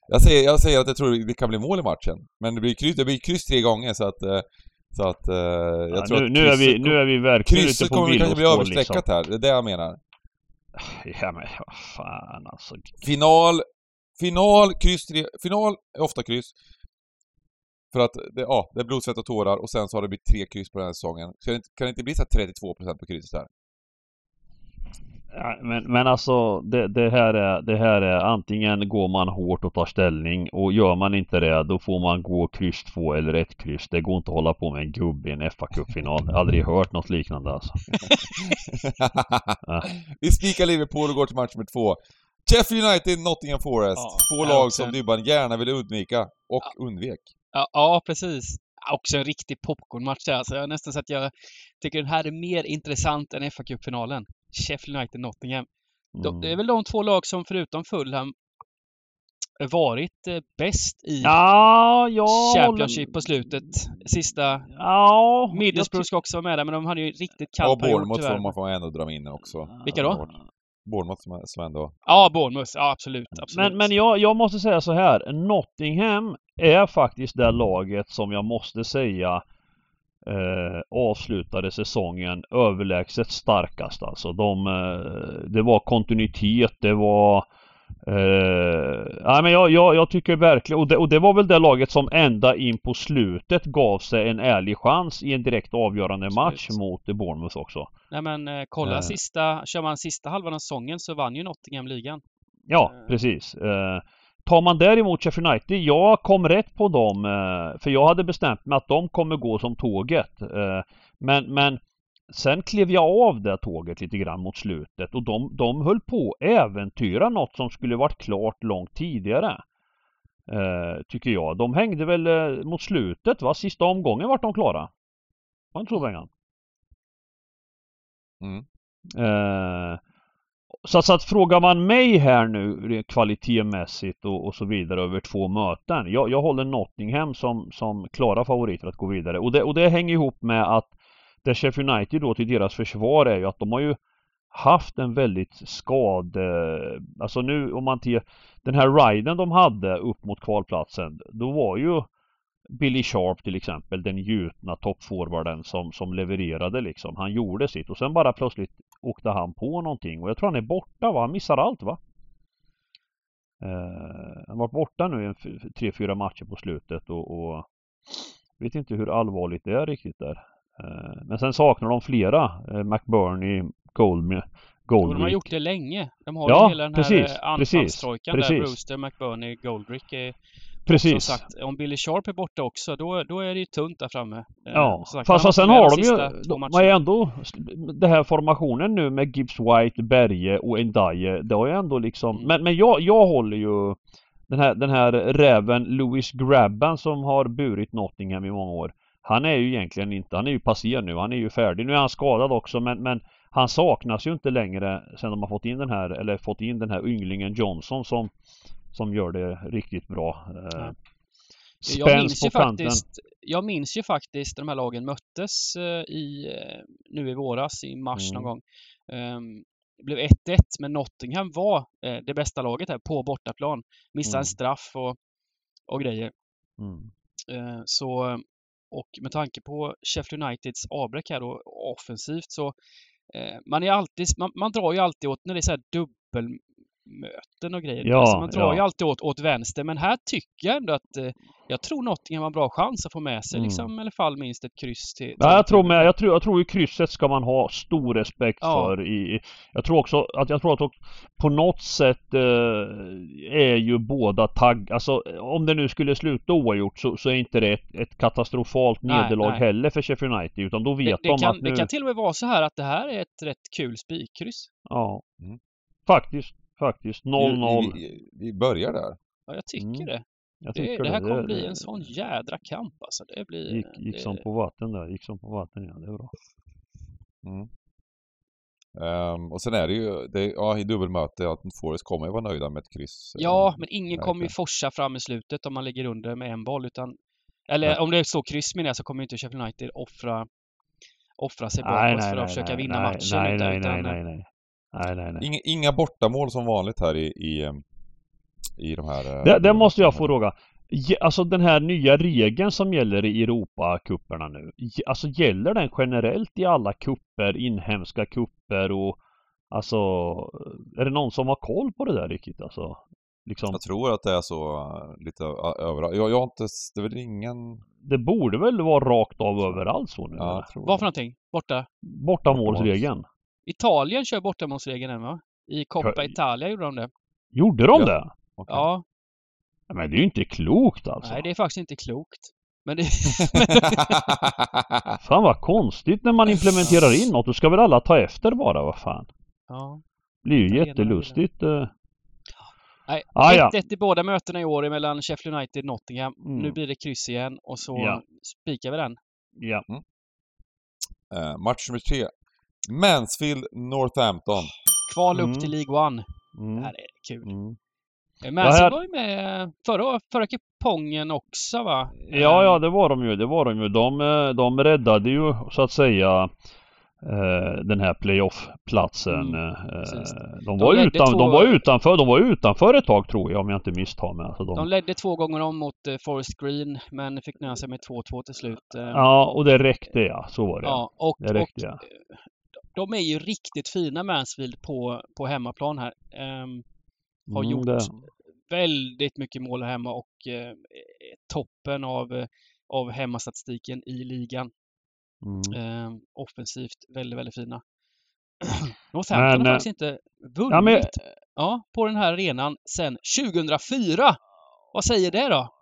Jag säger, jag säger att jag tror det kan bli mål i matchen. Men det blir kryss, det blir kryss tre gånger så att... Så att... Jag Ja, tror nu, att nu, är vi, nu är vi verkligen ute Krysset på kommer kanske bli överstreckat liksom. här, det är det jag menar. Ja men vad fan alltså. Final, final, kryss, tre, final är ofta kryss. För att det, ja, det är blod, svett och tårar och sen så har det blivit tre kryss på den här säsongen. Så kan det inte, kan det inte bli så här 32% på krysset här? Ja, Men, men alltså det, det, här är, det här är antingen går man hårt och tar ställning och gör man inte det då får man gå kryss 2 eller ett kryss. Det går inte att hålla på med en gubbe i en fa har aldrig hört något liknande alltså. Ja. Vi spikar Liverpool och går till match nummer två. Sheffield United, Nottingham Forest. Ja, Två ja, lag också. som Dybban gärna ville undvika och undvek. Ja, ja precis. Också en riktig popcornmatch där. Alltså, jag har nästan så att jag tycker den här är mer intressant än fa Cup-finalen. Sheffield United-Nottingham. De, det är Mm. väl de två lag som förutom Fulham varit eh, bäst i Ja, jag Championship på slutet. Sista... Ja, Middlesbrough ska också vara med där, men de hade ju riktigt Ja, kall period Bournemouth får tyvärr. man får ändå dra in också. Vilka då? Bournemouth som, som ändå... Ja, Bournemouth. Ja, absolut. absolut. Men, men jag, jag måste säga så här. Nottingham är faktiskt det laget som jag måste säga eh, avslutade säsongen överlägset starkast alltså. De, eh, det var kontinuitet, det var Eh, nej men jag, jag, jag tycker verkligen, och det, och det var väl det laget som ända in på slutet gav sig en ärlig chans i en direkt avgörande match mot Bournemouth också. Nej, men eh, kolla Eh. sista... Kör man sista halvan av säsongen så vann ju Nottingham ligan. Ja, Eh. precis. Tar man däremot Sheffield United, jag kom rätt på dem. Eh, för jag hade bestämt mig att de kommer gå som tåget. Eh, men, men sen klev jag av det tåget lite grann mot slutet och de, de höll på att äventyra något som skulle varit klart långt tidigare. Eh, tycker jag. De hängde väl mot slutet va? Sista omgången vart de klara. Var inte så Bengan? Mm. Eh, så, så att frågar man mig här nu eh, kvalitetsmässigt och, och så vidare över två möten. Jag, jag håller Nottingham som, som klara favoriter att gå vidare. Och det, och det hänger ihop med att det Sheffield United då till deras försvar är ju att de har ju haft en väldigt skade... Eh, alltså nu om man till den här riden de hade upp mot kvalplatsen. Då var ju Billy Sharp till exempel, den gjutna toppforwarden som, som levererade liksom. Han gjorde sitt och sen bara plötsligt åkte han på någonting och jag tror han är borta va? Han missar allt va? Eh, han var borta nu i tre, fyra matcher på slutet och, och vet inte hur allvarligt det är riktigt där. Eh, men sen saknar de flera. Eh, McBurney, Goldme, Jo, de har Goldrick. gjort det länge. De har Ja, ju hela den här precis, eh, precis, anfallstrojkan där. Brewster, McBurney, Goldrick. Eh, Precis. Som sagt, om Billy Sharp är borta också, då, då är det ju tunt där framme. Eh, Ja, sagt, fast, fast sen har de ju, de ju ändå den här formationen nu med Gibbs White, Berge och Ndaye. Det har ju ändå liksom, Mm. men, men jag, jag håller ju den här, den här räven Louis Grabban som har burit Nottingham i många år. Han är ju egentligen inte, han är ju passé nu, han är ju färdig. Nu är han skadad också men, men han saknas ju inte längre sen de har fått in den här, eller fått in den här ynglingen Johnson som, som gör det riktigt bra. Eh, Ja. Jag minns, ju faktiskt, jag minns ju faktiskt de här lagen möttes eh, i, eh, nu i våras, i mars Mm. någon gång. Ehm, det blev 1-1, men Nottingham var eh, det bästa laget här på bortaplan. Missade Mm. en straff och, och grejer. Mm. Eh, Så, och med tanke på Sheffield Uniteds avbräck här då offensivt så eh, man är alltid, man, man drar ju alltid åt när det är så här dubbel möten och grejer. Ja, alltså man drar ja. ju alltid åt, åt vänster, men här tycker jag ändå att eh, jag tror Nottingham har bra chans att få med sig Mm. liksom, i alla fall minst ett kryss till... till Ja, jag tror med, jag tror, jag tror ju krysset ska man ha stor respekt Ja. för i, jag tror också att, jag tror att på något sätt eh, är ju båda tagg, alltså om det nu skulle sluta oavgjort så, så är inte det ett, ett katastrofalt Nej, nederlag nej. heller för Sheffield United utan då vet det, de det, kan, att nu, det kan till och med vara så här att det här är ett rätt kul spikkryss. ja. Mm. Faktiskt, faktiskt 0-0. Vi, vi, vi börjar där. Ja, jag tycker Mm, det. Jag Det, tycker det här kommer det, bli en sån jädra kamp alltså. Det blir... Gick, gick det, som på vatten där, gick som på vatten ja, det är bra. Mm. Ehm, och sen är det ju, det, ja i dubbelmöte, att Forest kommer ju vara nöjda med ett kryss. Ja, Ehm, men ingen kommer ju forsa fram i slutet om man ligger under med en boll utan... Eller Nej. om det är så kryss menar jag så kommer ju inte Sheffield United offra offra sig bakåt för att nej, försöka nej, vinna nej, matchen. Nej, utan, nej, nej, nej, nej. Nej, nej, nej. Inga, inga bortamål som vanligt här i, i, ehm, i de här... eh, Det, det måste jag få fråga. Alltså den här nya regeln som gäller i Europacuperna nu. Alltså gäller den generellt i alla kupper, inhemska kupper och Alltså är det någon som har koll på det där riktigt alltså? Liksom, Jag tror att det är så eh, lite överallt. Jag, jag har inte, det är väl ingen... det borde väl vara rakt av överallt så nu? Ja, Vad för någonting? Borta? Bortamålsregeln. Italien kör bortamålsregeln än va? I Coppa Italia gjorde de det. Gjorde de Ja. det? Okej. Ja, Men det är ju inte klokt alltså. nej det är faktiskt inte klokt. Men det... Fan vad konstigt när man implementerar in något. Då ska väl alla ta efter bara, vad fan. ja. Det blir ju jättelustigt. eh. Nej, Ah, ja. 1-1 i båda mötena i år mellan Sheffield United och Nottingham. Mm. Nu blir det kryss igen och så Ja. spikar vi den. Ja. Eh, match nummer tre. Mansfield Northampton. Kval Mm. upp till League One. Det Mm. här är kul. Mm. Mansfield här- var ju med förra, förra kupongen också va? Ja, ja, det var de ju. Det var de ju. De, eh, de räddade ju så att säga eh, den här playoff-platsen. Mm, eh, de, De var ledde utan, två- de var utanför. De var utanför ett tag tror jag om jag inte misstar mig. Alltså de, De ledde två gånger om mot eh, Forest Green men fick nöja sig med 2-2 till slut. eh. ja, och det räckte ja. Så var det. Ja, och, det räckte och ja. De är ju riktigt fina Mansfield på, på hemmaplan här. Ehm, har Mm, gjort det. väldigt mycket mål hemma och är toppen av, eh, av hemmastatistiken i ligan. Mm. Ehm, offensivt väldigt, väldigt fina. Northampton har eh, faktiskt inte vunnit Ja, men, ja, på den här arenan sedan 2004! Vad säger det då?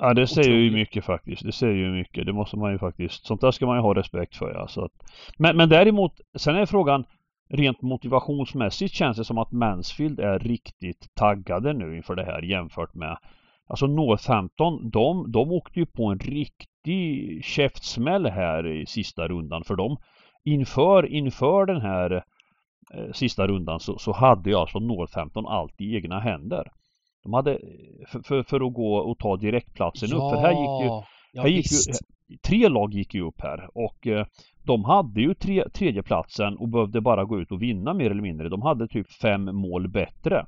Ja det säger ju mycket faktiskt. Det säger ju mycket. Det måste man ju faktiskt. Sånt där ska man ju ha respekt för ja. Så att, men, men däremot, sen är frågan rent motivationsmässigt känns det som att Mansfield är riktigt taggade nu inför det här jämfört med Alltså Northampton, de, de åkte ju på en riktig käftsmäll här i sista rundan för dem. Inför, inför den här eh, sista rundan så, så hade ju alltså Northampton allt i egna händer. De hade, för, för, för att gå och ta direktplatsen upp, för här gick ju ja, här gick ju, tre lag gick ju upp här och eh, de hade ju tre, tredjeplatsen och behövde bara gå ut och vinna mer eller mindre. De hade typ fem mål bättre.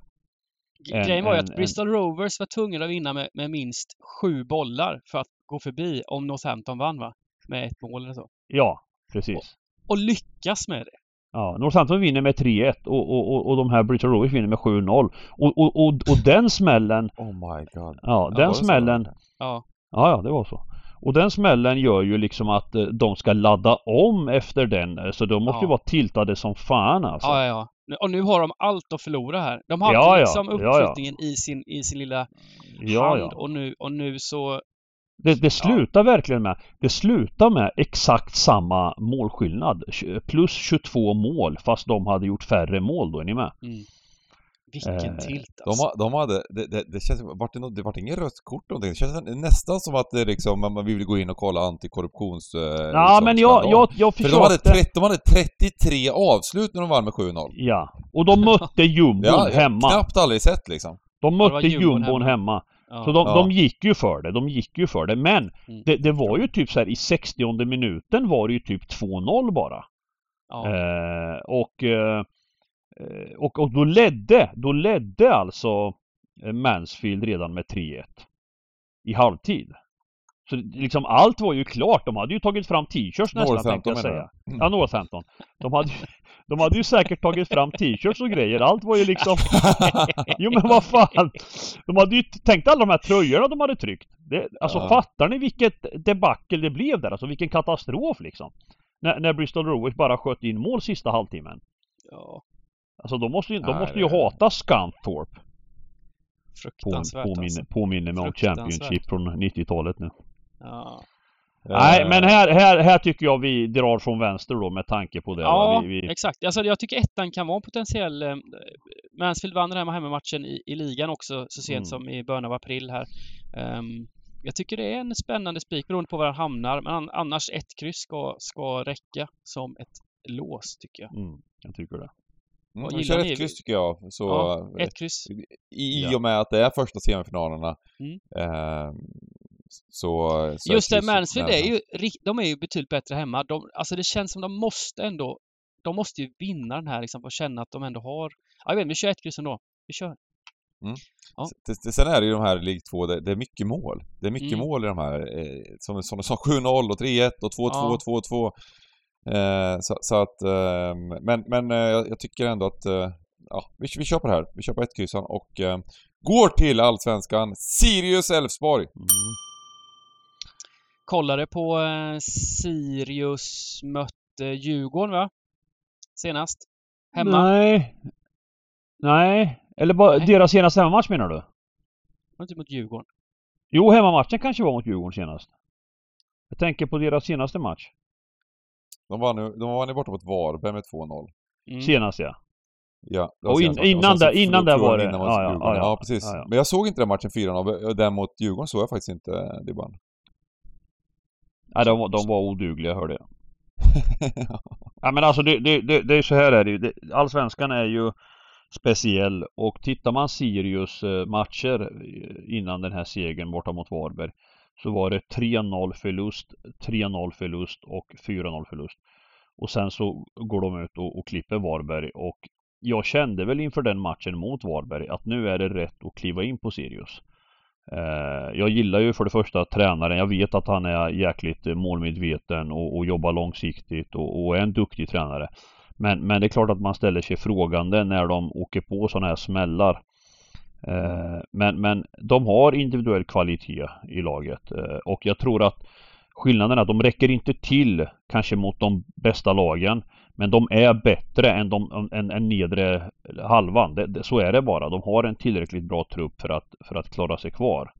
en- Grejen var ju att Bristol Rovers var tvungna att vinna med, med minst sju bollar för att gå förbi om Northampton vann va? Med ett mål eller så. Ja, precis. Och lyckas med det. Ja, Northampton vinner med 3-1 och, och, och, och de här Bristol Rovers vinner med 7-0. Och, och, och, och den smällen, Oh my god. ja den så? smällen, Ja. ja ja det var så. Och den smällen gör ju liksom att eh, de ska ladda om efter den. Så de måste ju Ja. vara tiltade som fan alltså. Ja, ja, ja. Nu- Och nu har de allt att förlora här. De hade Ja, ja. liksom Ja, ja. uppflyttningen i, sin, i sin lilla ja, hand ja. och nu, och nu så... Det, det slutar verkligen med, det slutar med exakt samma målskillnad. Plus 22 mål fast de hade gjort färre mål då, är ni med? Mm. Vilken Eh, tilt De, alltså. ha- de hade, det, det, det känns, vart det, nå- det vart inget rött kort någonting. Det känns nästan som att det liksom, man vill gå in och kolla antikorruptions... Eh, Ja men jag, jag, jag För de hade, försökte. 30, de hade 33 avslut när de vann med 7-0. Ja, och de mötte jumbon jag hemma. knappt aldrig sett liksom. De mötte jumbon hemma. hemma. Ja. Så de, Ja. de gick ju för det, de gick ju för det. Men Mm. det, det var ju typ så här i 60 minuten var det ju typ 2-0 bara. ja. Eh, och, eh, och, och då ledde, då ledde alltså Mansfield redan med 3-1 i halvtid. Så liksom allt var ju klart. De hade ju tagit fram t-shirts nästan tänkte jag säga. Mm. Ja, Northampton. De hade, ju- De hade ju säkert tagit fram t-shirts och grejer. Allt var ju liksom... Jo men vad fan! De hade ju tänkt alla de här tröjorna de hade tryckt. Det, alltså Ja. fattar ni vilket debacle det blev där? Alltså vilken katastrof liksom. När, när Bristol Rovers bara sköt in mål sista halvtimmen. Ja, Alltså de måste ju, de Nej, måste ju det- hata Scunthorpe. På, fruktansvärt påminner, alltså. påminner mig om. Championship från 90-talet nu. Ja. Nej Eh, men här, här, här tycker jag vi drar från vänster då med tanke på det. Ja, vi, vi, exakt. Alltså, jag tycker ettan kan vara en potentiell... Eh, Mansfield vann den här hemmamatchen i, i ligan också så sent Mm. som i början av april här. Ehm, jag tycker det är en spännande spik beroende på var han hamnar. Men an, annars ett kryss ska, ska räcka som ett lås tycker jag. mm, jag tycker det. Mm, vi kör ni? ett kryss tycker jag. Så, Ja, ett kryss. I, Ja. och med att det är första semifinalerna. Mm. Eh, så, så Just det, Mansfield är ju, de är ju betydligt bättre hemma. De, alltså det känns som de måste ändå, de måste ju vinna den här liksom för att känna att de ändå har, ja, jag vet vi kör ett kryss ändå. Vi kör. Ja. S- det- Sen är det ju de här League 2, det, är mycket mål. Det är mycket Mm. mål i de här. Eh, som, som du sa, 7-0 och 3-1 och 2-2 Ja. och 2-2. Eh, så, så att, eh, men, men eh, jag tycker ändå att, eh, ja, vi, vi kör på det här. Vi kör på ett kryssan och eh, går till Allsvenskan. Sirius Elfsborg. Mm. Kollade på eh, Sirius mötte Djurgården va? Senast. Hemma. Nej. Nej. Eller bara Nej. deras senaste hemmamatch menar du? Var det inte mot Djurgården? Jo, hemmamatchen kanske var mot Djurgården senast. Jag tänker på deras senaste match. De var nu, de var nu borta mot Varberg med 2-0. Mm. Senast ja. Ja, Och in- innan där- innan där var de det- innan ja, ja, ja, ja. ja, precis. Ja, ja. Men jag såg inte den matchen 4-0. och Den mot Djurgården såg jag faktiskt inte, Dibban. Nej, de, var- de var odugliga hörde jag. Ja men alltså det, det, det, det är så här är det ju. Allsvenskan är ju speciell och tittar man Sirius eh, matcher eh, innan den här segern borta mot Varberg så var det 3-0 förlust, 3-0 förlust och 4-0 förlust. Och sen så går de ut och, och klipper Varberg och jag kände väl inför den matchen mot Varberg att nu är det rätt att kliva in på Sirius. Eh, jag gillar ju för det första tränaren. Jag vet att han är jäkligt målmedveten och, och jobbar långsiktigt och, och är en duktig tränare. Men, men det är klart att man ställer sig frågande när de åker på sådana här smällar. Eh, men, men de har individuell kvalitet i laget eh, och jag tror att skillnaden är att de räcker inte till kanske mot de bästa lagen men de är bättre än, de, än, än nedre halvan. Det, det, så är det bara. De har en tillräckligt bra trupp för att, för att klara sig kvar.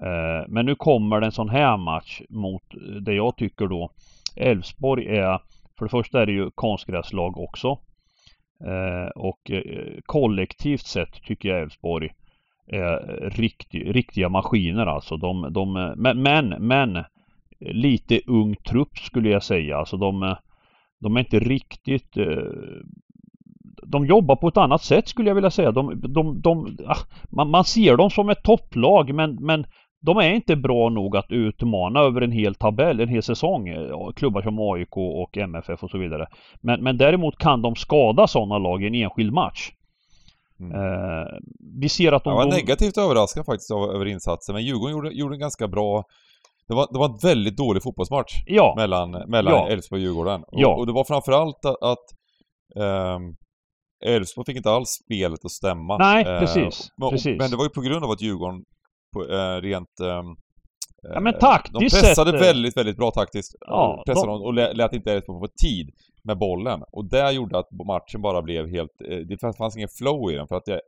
Eh, men nu kommer det en sån här match mot det jag tycker då Elfsborg är För det första är det ju konstgräslag också. Eh, och eh, kollektivt sett tycker jag Elfsborg är riktig, riktiga maskiner alltså. De, de, men, men, men lite ung trupp skulle jag säga. Alltså de, de är inte riktigt eh, de jobbar på ett annat sätt skulle jag vilja säga. De, de, de, ah, man, man ser dem som ett topplag men, men de är inte bra nog att utmana över en hel tabell, en hel säsong. eh, Klubbar som AIK och MFF och så vidare. Men, men däremot kan de skada sådana lag i en enskild match. Mm. Eh, vi ser att de... Jag var de negativt överraskad faktiskt över insatsen, men Djurgården gjorde, gjorde en ganska bra... Det var, det var en väldigt dålig fotbollsmatch ja, mellan, mellan Ja. Elfsborg och Djurgården. Och, Ja. och det var framförallt att, att Elfsborg fick inte alls spelet att stämma. Nej, Eh, precis, men, och- precis. men det var ju på grund av att Djurgården på, eh, rent... ehm, Ja, men taktiskt De pressade sett, eh, väldigt, väldigt bra taktiskt. Ja, pressade de- och lät, inte Elfsborg få tid med bollen. Och det gjorde att matchen bara blev helt... eh, Det fanns- ingen flow i den. För att, det,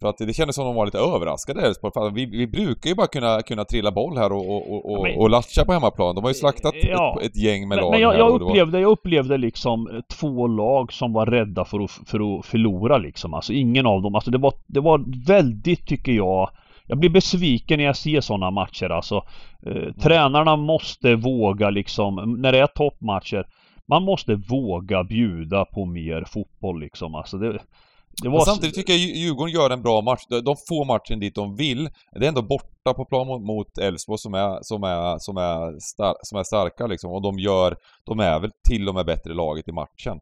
för att det kändes som de var lite överraskade Elfsborg. Att Vi, vi brukar ju bara kunna, kunna trilla boll här och, och, och, men- och latcha på hemmaplan. De har ju slaktat Ja. ett, ett gäng med Men, lag men jag, jag, det var- upplevde, jag upplevde liksom eh, två lag som var rädda för att, för att förlora liksom. Alltså ingen av dem. Alltså det var, det var väldigt, tycker jag, jag blir besviken när jag ser sådana matcher alltså. Eh, Tränarna måste våga liksom, när det är toppmatcher. Man måste våga bjuda på mer fotboll liksom. Alltså det, det var... Samtidigt tycker jag Djur- Djurgården gör en bra match. De- får matchen dit de vill. Det är ändå borta på plan mot- mot Elfsborg som är, som är, som är, star, som är starka liksom. Och de gör, de är väl till och med bättre laget i matchen.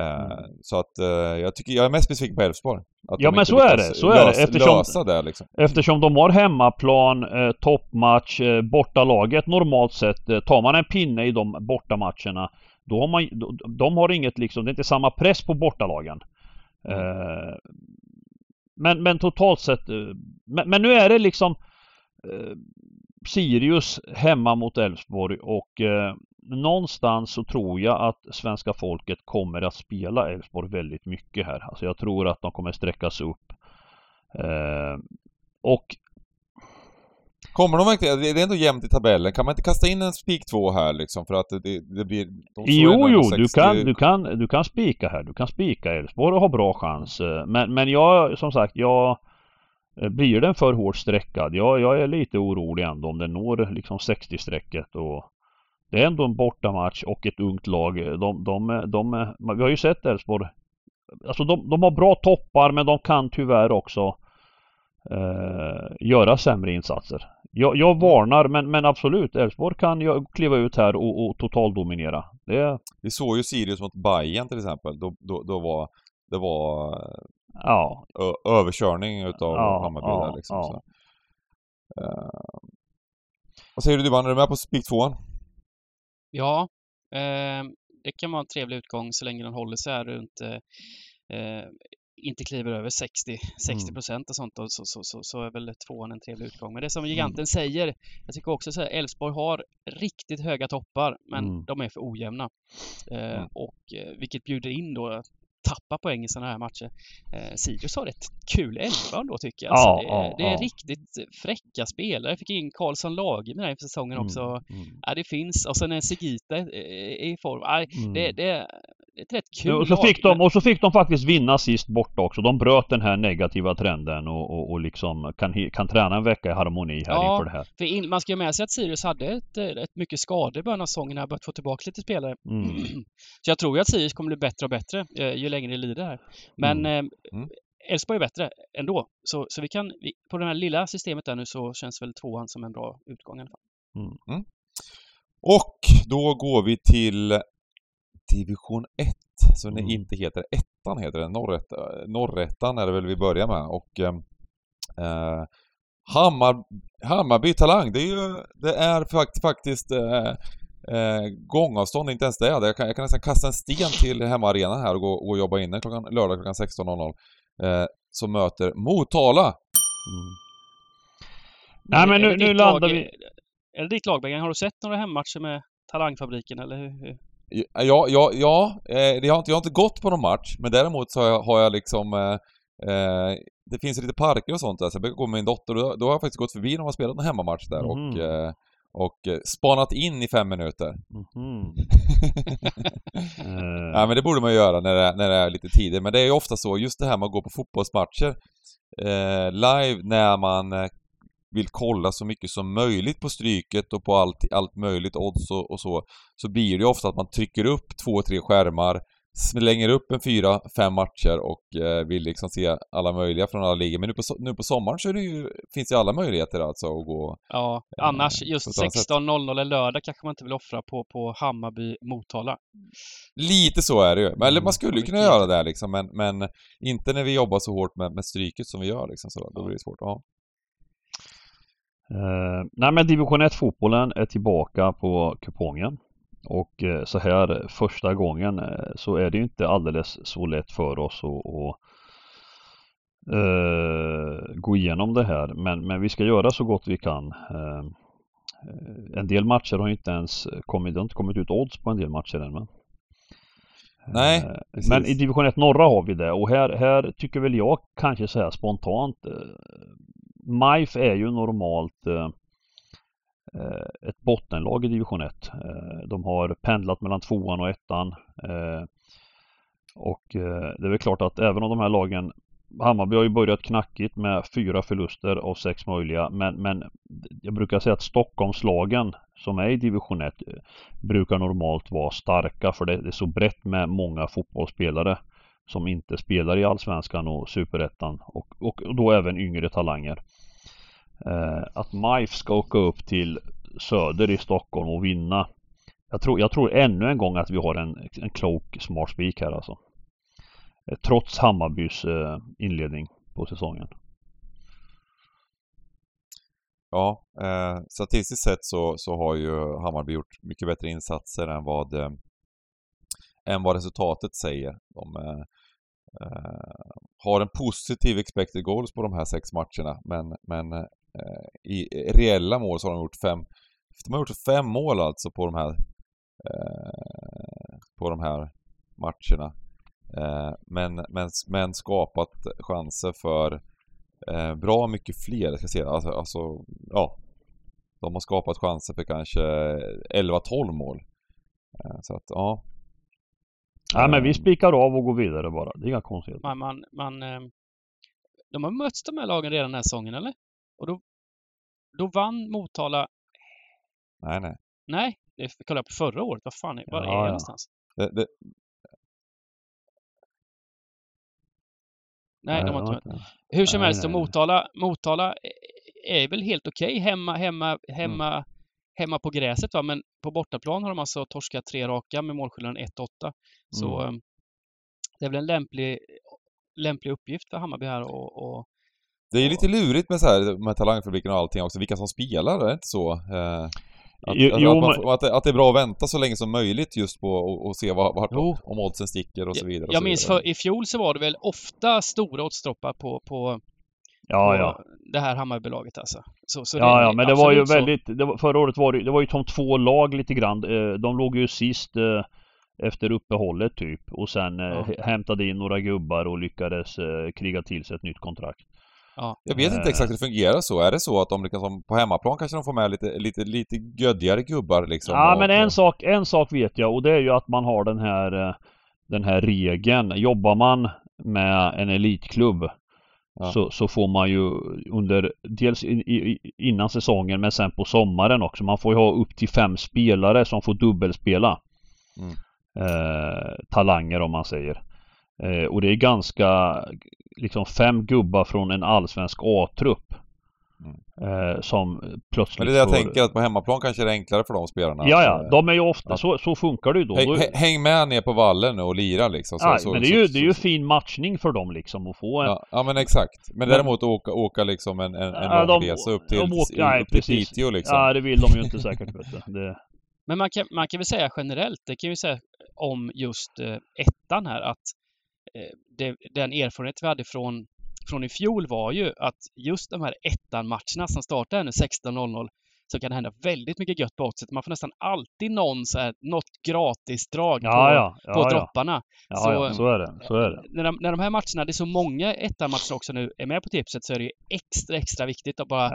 Eh, Så att eh, jag tycker, jag är mest besviken på Elfsborg. Ja, men så är det, så är det, lösa, eftersom- lösa det liksom. Eftersom de har hemmaplan, eh, toppmatch, eh, bortalaget normalt sett. Eh, tar man en pinne i de bortamatcherna Då har man, de, de har inget liksom, det är inte samma press på bortalagen. Eh, men, men totalt sett, eh, men, men nu är det liksom Sirius hemma mot Elfsborg och någonstans så tror jag att svenska folket kommer att spela Elfsborg väldigt mycket här. Alltså jag tror att de kommer sträckas upp. Eh, och Kommer de verkligen, det är ändå jämnt i tabellen, kan man inte kasta in en spik 2 här liksom för att det, det blir... De Jo, jo, 60 du kan, du kan, du kan spika här. Du kan spika Elfsborg och ha bra chans. Eh, Men, men jag, som sagt, jag... eh, Blir den för hårt sträckad? Jag, jag är lite orolig ändå om den når liksom 60-strecket och... Det är ändå en bortamatch och ett ungt lag. De, de, de, vi har ju sett Elfsborg. Alltså de, de har bra toppar men de kan tyvärr också eh, göra sämre insatser. Jag, jag varnar men, men absolut, Elfsborg kan ju kliva ut här och, och totaldominera. Det, Vi såg ju Sirius mot Bayern till exempel, då, då, då var det var ja, överkörning utav Ja, Hammarby ja, där liksom. ja. Så. Eh, vad säger du Dybban, är du med på spik 2 Ja, eh, det kan vara en trevlig utgång så länge den håller sig här runt eh, eh, inte kliver över 60, 60 procent och sånt och så, så, så, så är väl tvåan en trevlig utgång. Men det som giganten säger, jag tycker också så här, Elfsborg har riktigt höga toppar men Mm. de är för ojämna. Eh, Mm. och eh, vilket bjuder in då tappa poäng i sådana här matcher. Eh, Sirius har ett kul elva då tycker jag. Ja, Alltså, det, är, ja, det är ja. riktigt fräcka spelare. Jag fick in Karlsson Lage med här säsongen också. Mm. Ja, det finns. Och sen är Sigita eh, i form. Mm. det, det, ett rätt kul och, så lag, fick de, och så fick de faktiskt vinna sist borta också. De bröt den här negativa trenden och, och, och liksom kan, kan träna en vecka i harmoni här Ja. inför det här. För in, man ska ju med sig att Sirius hade ett, eh, ett mycket skador i början av säsongen när de börjat få tillbaka lite spelare. Mm. Så jag tror ju att Sirius kommer bli bättre och bättre eh, ju längre det lider här. Men eh, Mm. Elfsborg är bättre ändå. Så, så vi kan, vi, på det här lilla systemet där nu så känns väl tvåan som en bra utgång i alla fall. Och då går vi till division 1, som det Mm. inte heter. Ettan heter den, Norret, Norrettan är det väl vi börjar med och eh, eh, Hammar, Hammarby Talang, det är ju, det är fakt, faktiskt eh, eh, gångavstånd, inte ens det. Jag kan, jag kan nästan kasta en sten till hemmaarenan här och gå, och jobba inne klockan, lördag klockan 16.00. Eh, som möter Motala. Mm. Nej, men nu- nu landar lag, vi- Är det ditt lag Bengan? Har du sett några hemmatcher med Talangfabriken eller hur? Ja, ja, ja eh, det har inte, jag har inte gått på någon match, men däremot så har jag, har jag liksom eh, eh, det finns lite parker och sånt där, så jag brukar gå med min dotter och då, då har jag faktiskt gått förbi när de har spelat en hemmamatch där och, Mhm. eh, och spanat in i fem minuter. Mhm. Eh, Ja men det borde man göra när det, är- när det är lite tider, men det är ju ofta så, just det här med att gå på fotbollsmatcher eh, live när man vill kolla så mycket som möjligt på Stryket och på allt, allt möjligt, odds och, och så, så blir det ju ofta att man trycker upp två, tre skärmar, slänger upp en fyra, fem matcher och eh, vill liksom se alla möjliga från alla ligor. Men nu på, nu på sommaren så är det ju, finns det alla möjligheter alltså att gå... Ja, Eh, annars på just ett annat sätt. 16.00 en lördag kanske man inte vill offra på, på Hammarby Motala. Lite så är det ju. Men, eller man skulle ju Mm, kunna göra det liksom, men, men inte när vi jobbar så hårt med, med Stryket som vi gör liksom, så då blir det svårt. Ja. Eh, nej men division 1 fotbollen är tillbaka på kupongen. Och eh, så här första gången eh, så är det ju inte alldeles så lätt för oss att, att eh, gå igenom det här. Men, men vi ska göra så gott vi kan. Eh, en del matcher har inte ens kommit, det har inte kommit ut odds på en del matcher än. Men, Nej, Eh, precis. men i division 1 norra har vi det och här, här tycker väl jag kanske så här spontant MIFE MIF är ju normalt eh, eh, ett bottenlag i division 1. Eh, de har pendlat mellan tvåan och ettan. Eh, och eh, det är väl klart att även om de här lagen Hammarby har ju börjat knackigt med fyra förluster av sex möjliga men, men jag brukar säga att Stockholmslagen som är i division 1 eh, brukar normalt vara starka för det är så brett med många fotbollsspelare som inte spelar i Allsvenskan och Superettan och, och då även yngre talanger. Eh, att MIF ska åka upp till Söder i Stockholm och vinna. Jag tror, jag tror ännu en gång att vi har en, en klok smart spik här alltså. Eh, trots Hammarbys eh, inledning på säsongen. Ja, eh, statistiskt sett så, så har ju Hammarby gjort mycket bättre insatser än vad, eh, än vad resultatet säger. De eh, eh, har en positiv expected goals på de här sex matcherna men, men eh, i reella mål så har de gjort fem, de har gjort fem mål alltså på de här eh, på de här matcherna. Eh, men, men, men skapat chanser för eh, bra mycket fler, jag ska säga. Alltså, alltså, ja. De har skapat chanser för kanske 11-12 mål. Eh, så att, ja. Ja men vi Ehm. spikar av och går vidare bara. Det är inga konstigheter. Man, man, man, eh, de har mötts de här lagen redan den här säsongen, eller? Och då, då vann Motala... Nej, nej. Nej, det kollade jag på förra året. Vad fan, är- var är Ja, jag ja. någonstans? Det, det, Nej, de har inte var mött. Hur som Nej, helst, nej, och nej. Motala, Motala är väl helt okej hemma, hemma, Mm. hemma, hemma på gräset va, men på bortaplan har de alltså torskat tre raka med målskillnaden 1-8. Så Mm. eh, det är väl en lämplig, lämplig uppgift för Hammarby här och, och det är ju lite lurigt med så här med talangfabriken och allting också, vilka som spelar, är det inte så? Eh, att, Jo, att, jo, att, man, men- får- att, det, att det är bra att vänta så länge som möjligt just på och, och se vad, vad, Jo. om oddsen sticker och så vidare. och Jag så minns vidare. för i fjol så var det väl ofta stora oddsdroppar på, på, Ja, på ja. det här Hammarbybolaget alltså. Så, så Ja, ja, men det var ju väldigt, det var, förra året var det, det var ju som två lag lite grann. Eh, De låg ju sist eh, efter uppehållet typ och sen eh, Ja. hä- hämtade in några gubbar och lyckades kriga till sig ett nytt kontrakt. Ja. Jag vet inte Eh. exakt hur det fungerar så. Är det så att de liksom, på hemmaplan kanske de får med lite, lite, lite göddigare gubbar liksom? Ja och- men en och- sak, en sak vet jag och det är ju att man har den här eh, Den här regeln. Jobbar man med en elitklubb Ja. så, så får man ju under dels i, i, innan säsongen men sen på sommaren också. Man får ju ha upp till fem spelare som får dubbelspela. Mm. Eh, talanger om man säger. Eh, och det är ganska liksom fem gubbar från en allsvensk A-trupp. Eh, som plötsligt Men det är det jag får... tänker, att på hemmaplan kanske det är enklare för de spelarna. Ja, ja. eh, De är ju ofta, ja. så, så funkar det ju då. Häng, häng- med ner på vallen nu och lira liksom. Så, ja, så, men det är så- ju, det är ju fin matchning för dem liksom att få en... Ja, ja men exakt. Men, Men- däremot åka, åka liksom en, en, en Ja, lång de- resa upp till, de åker- nej, upp till precis. Piteå liksom. Ja, det vill de ju inte säkert vet du. Det, Men man kan, man kan väl säga generellt, det kan vi säga om just eh, ettan här, att det, den erfarenhet vi hade från, från i fjol var ju att just de här ettan-matcherna som startar nu 16.00 så kan det hända väldigt mycket gött på oddset. Man får nästan alltid någon så här, något gratisdrag ja, på, ja, ja, på dropparna. Ja, Så- ja, så är det. Så är det. När de, när de här matcherna, det är så många ettan-matcher också nu, är med på tipset så är det ju extra, extra viktigt att bara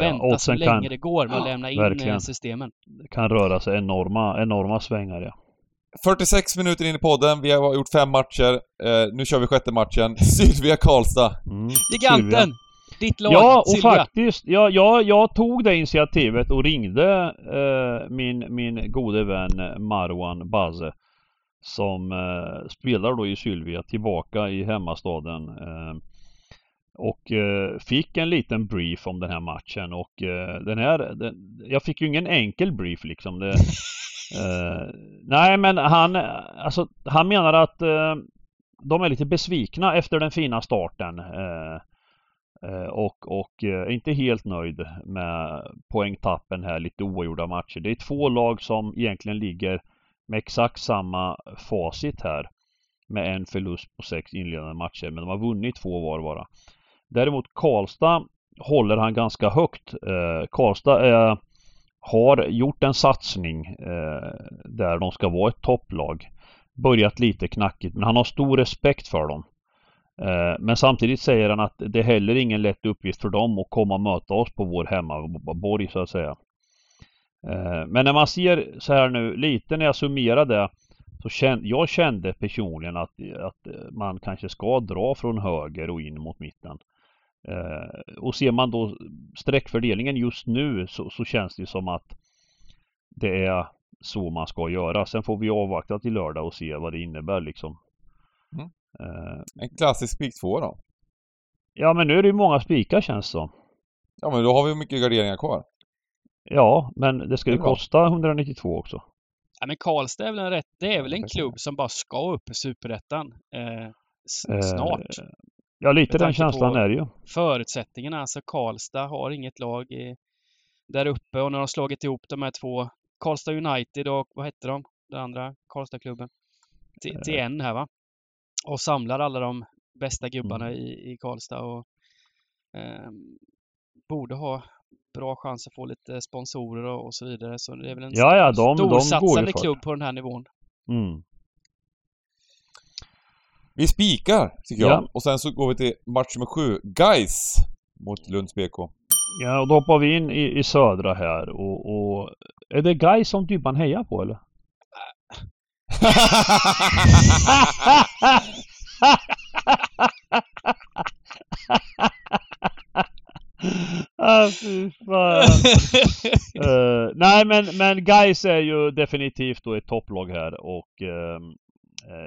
vänta så länge kan, det går med att lämna in verkligen. eh, systemen. kan röra sig enorma, enorma svängar ja. 46 minuter in i podden, vi har gjort fem matcher. Eh, nu kör vi sjätte matchen. Sylvia Karlstad. Mm. Giganten! Sylvia. Ditt lag, Ja, och Silvia. faktiskt, jag, jag, jag tog det initiativet och ringde eh, min, min gode vän Marwan Baze som eh, spelar då i Sylvia tillbaka i hemmastaden. Och eh, fick en liten brief om den här matchen och eh, den här, den, jag fick ju ingen enkel brief liksom. Det, eh, nej men han, alltså han menar att eh, de är lite besvikna efter den fina starten. Eh, Eh, och, och inte helt nöjd med poängtappen här, lite oavgjorda matcher. Det är två lag som egentligen ligger med exakt samma facit här. Med en förlust på sex inledande matcher, men de har vunnit två var bara. Däremot Karlstad håller han ganska högt. Eh, Karlstad eh, har gjort en satsning eh, där de ska vara ett topplag. Börjat lite knackigt, men han har stor respekt för dem. Eh, Men samtidigt säger han att det är heller ingen lätt uppgift för dem att komma och möta oss på vår hemmaborg så att säga. Eh, Men när man ser så här nu lite när jag summerar det så kände jag kände personligen att, att man kanske ska dra från höger och in mot mitten. Eh, Och ser man då streckfördelningen just nu så, så känns det som att det är så man ska göra. Sen får vi avvakta till lördag och se vad det innebär liksom. Mm. Eh, En klassisk spik två då. Ja men nu är det ju många spikar känns det som. Ja men då har vi mycket garderingar kvar. Ja, men det ska Det ju bra. kosta 192 också. Ja, men Karlstad är väl en, rätt, det är väl en klubb som bara ska upp i Superettan eh, Eh, snart. Ja, lite den känslan är det ju. Förutsättningarna, alltså Karlstad har inget lag i, där uppe och när de har slagit ihop de här två Karlstad United och vad hette de? Den andra Karlstadklubben. till, till en här va. Och samlar alla de bästa gubbarna Mm. i, i Karlstad och ehm, borde ha bra chans att få lite sponsorer och, och så vidare. Så det är väl en Ja, ja, de- de storsatsande för klubb på den här nivån. Mm. Vi spikar, tycker jag. Ja. Och sen så går vi till match nummer sju. Guys mot Lunds BK. Ja, och då hoppar vi in i, i södra här och, och är det Guy som Dybban hejar på eller? ah, fy fan. Eh, nej men, men Gais är ju definitivt då ett topplag här och eh,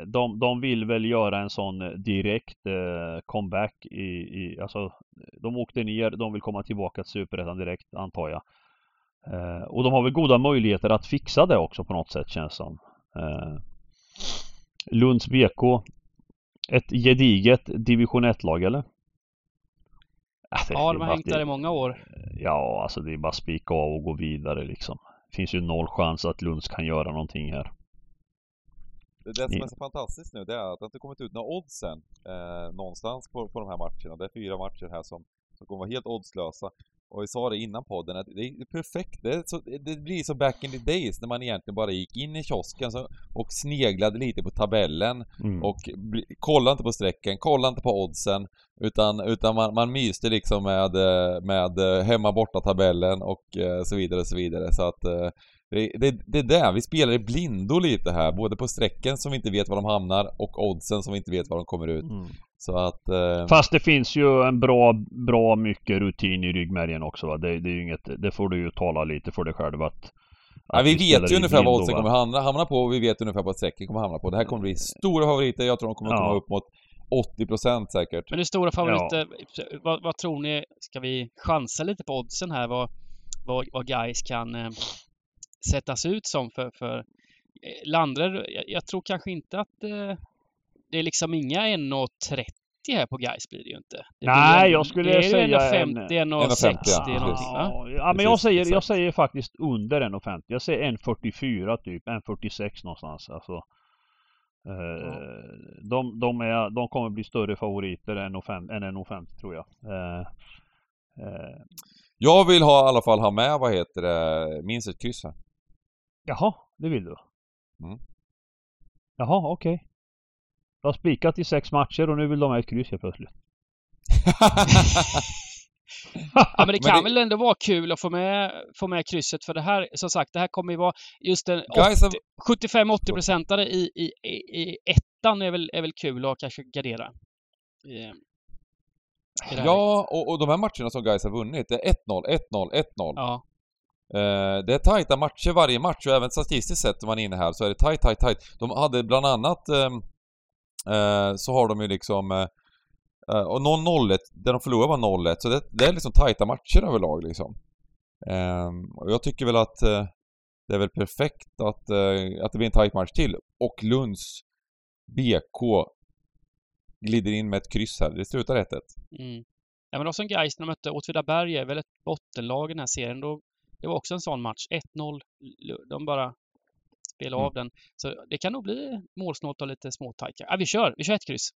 de, de vill väl göra en sån direkt eh, comeback i, i, alltså de åkte ner, de vill komma tillbaka till Superettan direkt antar jag. Eh, och de har väl goda möjligheter att fixa det också på något sätt känns som. Eh, Lunds BK Ett gediget division 1-lag eller? Det- Ja, de har hängt där i många år. Ja, alltså det är bara spika av och gå vidare liksom. Det finns ju noll chans att Lunds kan göra någonting här. Det, det som är så fantastiskt nu, det är att det inte kommit ut några oddsen eh, någonstans på, på de här matcherna. Det är fyra matcher här som, som kommer vara helt oddslösa. Och vi sa det innan podden att det är perfekt. Det, är så, det blir så back in the days när man egentligen bara gick in i kiosken så, och sneglade lite på tabellen Mm. och bli, kolla inte på strecken, kolla inte på oddsen utan, utan man, man myste liksom med, eh, med eh, hemma borta tabellen och eh, så vidare och så vidare så att det, det, det är det, vi spelar i blindo lite här, både på strecken som vi inte vet var de hamnar och oddsen som vi inte vet var de kommer ut. Mm. Så att... Eh, Fast det finns ju en bra, bra mycket rutin i ryggmärgen också va. Det, det är ju inget, det får du ju tala lite för dig själv att... ja, vi spelar vet ju ungefär vad oddsen kommer hamna, hamna på och vi vet ungefär vad strecken kommer hamna på. Det här kommer bli stora favoriter, jag tror de kommer Ja. komma upp mot 80% säkert. Men hur stora favoriter, vad, vad tror ni? Ska vi chansa lite på oddsen här? Vad, vad, vad guys kan eh, sättas ut som för, för eh, Landre, jag, jag tror kanske inte att eh, det är liksom inga 1,30 här på guys blir det ju inte. Det Nej, ju- jag skulle det är säga 1,50, 1,60 1,50, ja, någonting precis. va? Ja, ja men jag säger, jag säger faktiskt under 1,50. Jag säger 1,44 typ, 1,46 någonstans. Alltså, eh, de, de, är, de kommer bli större favoriter än 1,50 än 1,50 tror jag. Eh, eh, Jag vill ha, i alla fall ha med, vad heter det, minst ett kryss här. Jaha, det vill du? Mm. Jaha, okej. Jag har spikat i sex matcher och nu vill de ha ett kryss helt plötsligt. Ja, men det Men kan det- väl ändå vara kul att få med, få med krysset för det här, som sagt, det här kommer ju vara just en Guys har- 75-80 procentare i, i, i, i ettan är väl, är väl kul att kanske gardera. Här. Ja, och, och de här matcherna som guys har vunnit, det är 1-0, 1-0, 1-0. ja. Uh, det är tajta matcher varje match och även statistiskt sett om man är inne här så är det tajt, tajt, tajt. De hade bland annat ehm, uh, så har de ju liksom eh, och någon 0 där de förlorade var 0-1 så det, det är liksom tajta matcher överlag liksom. Ehm, och jag tycker väl att det är väl perfekt att, att det blir en tajt match till och Lunds BK glider in med ett kryss här. Det slutar 1-1. Mm. Ja, men också en Gais när de mötte Åtvidaberg är väl ett bottenlag i den här serien. Då, det var också en sån match. 1-0. De bara spelade Mm. av den. Så det kan nog bli målsnålt och lite småtajt. Ja, vi kör! Vi kör ett kryss.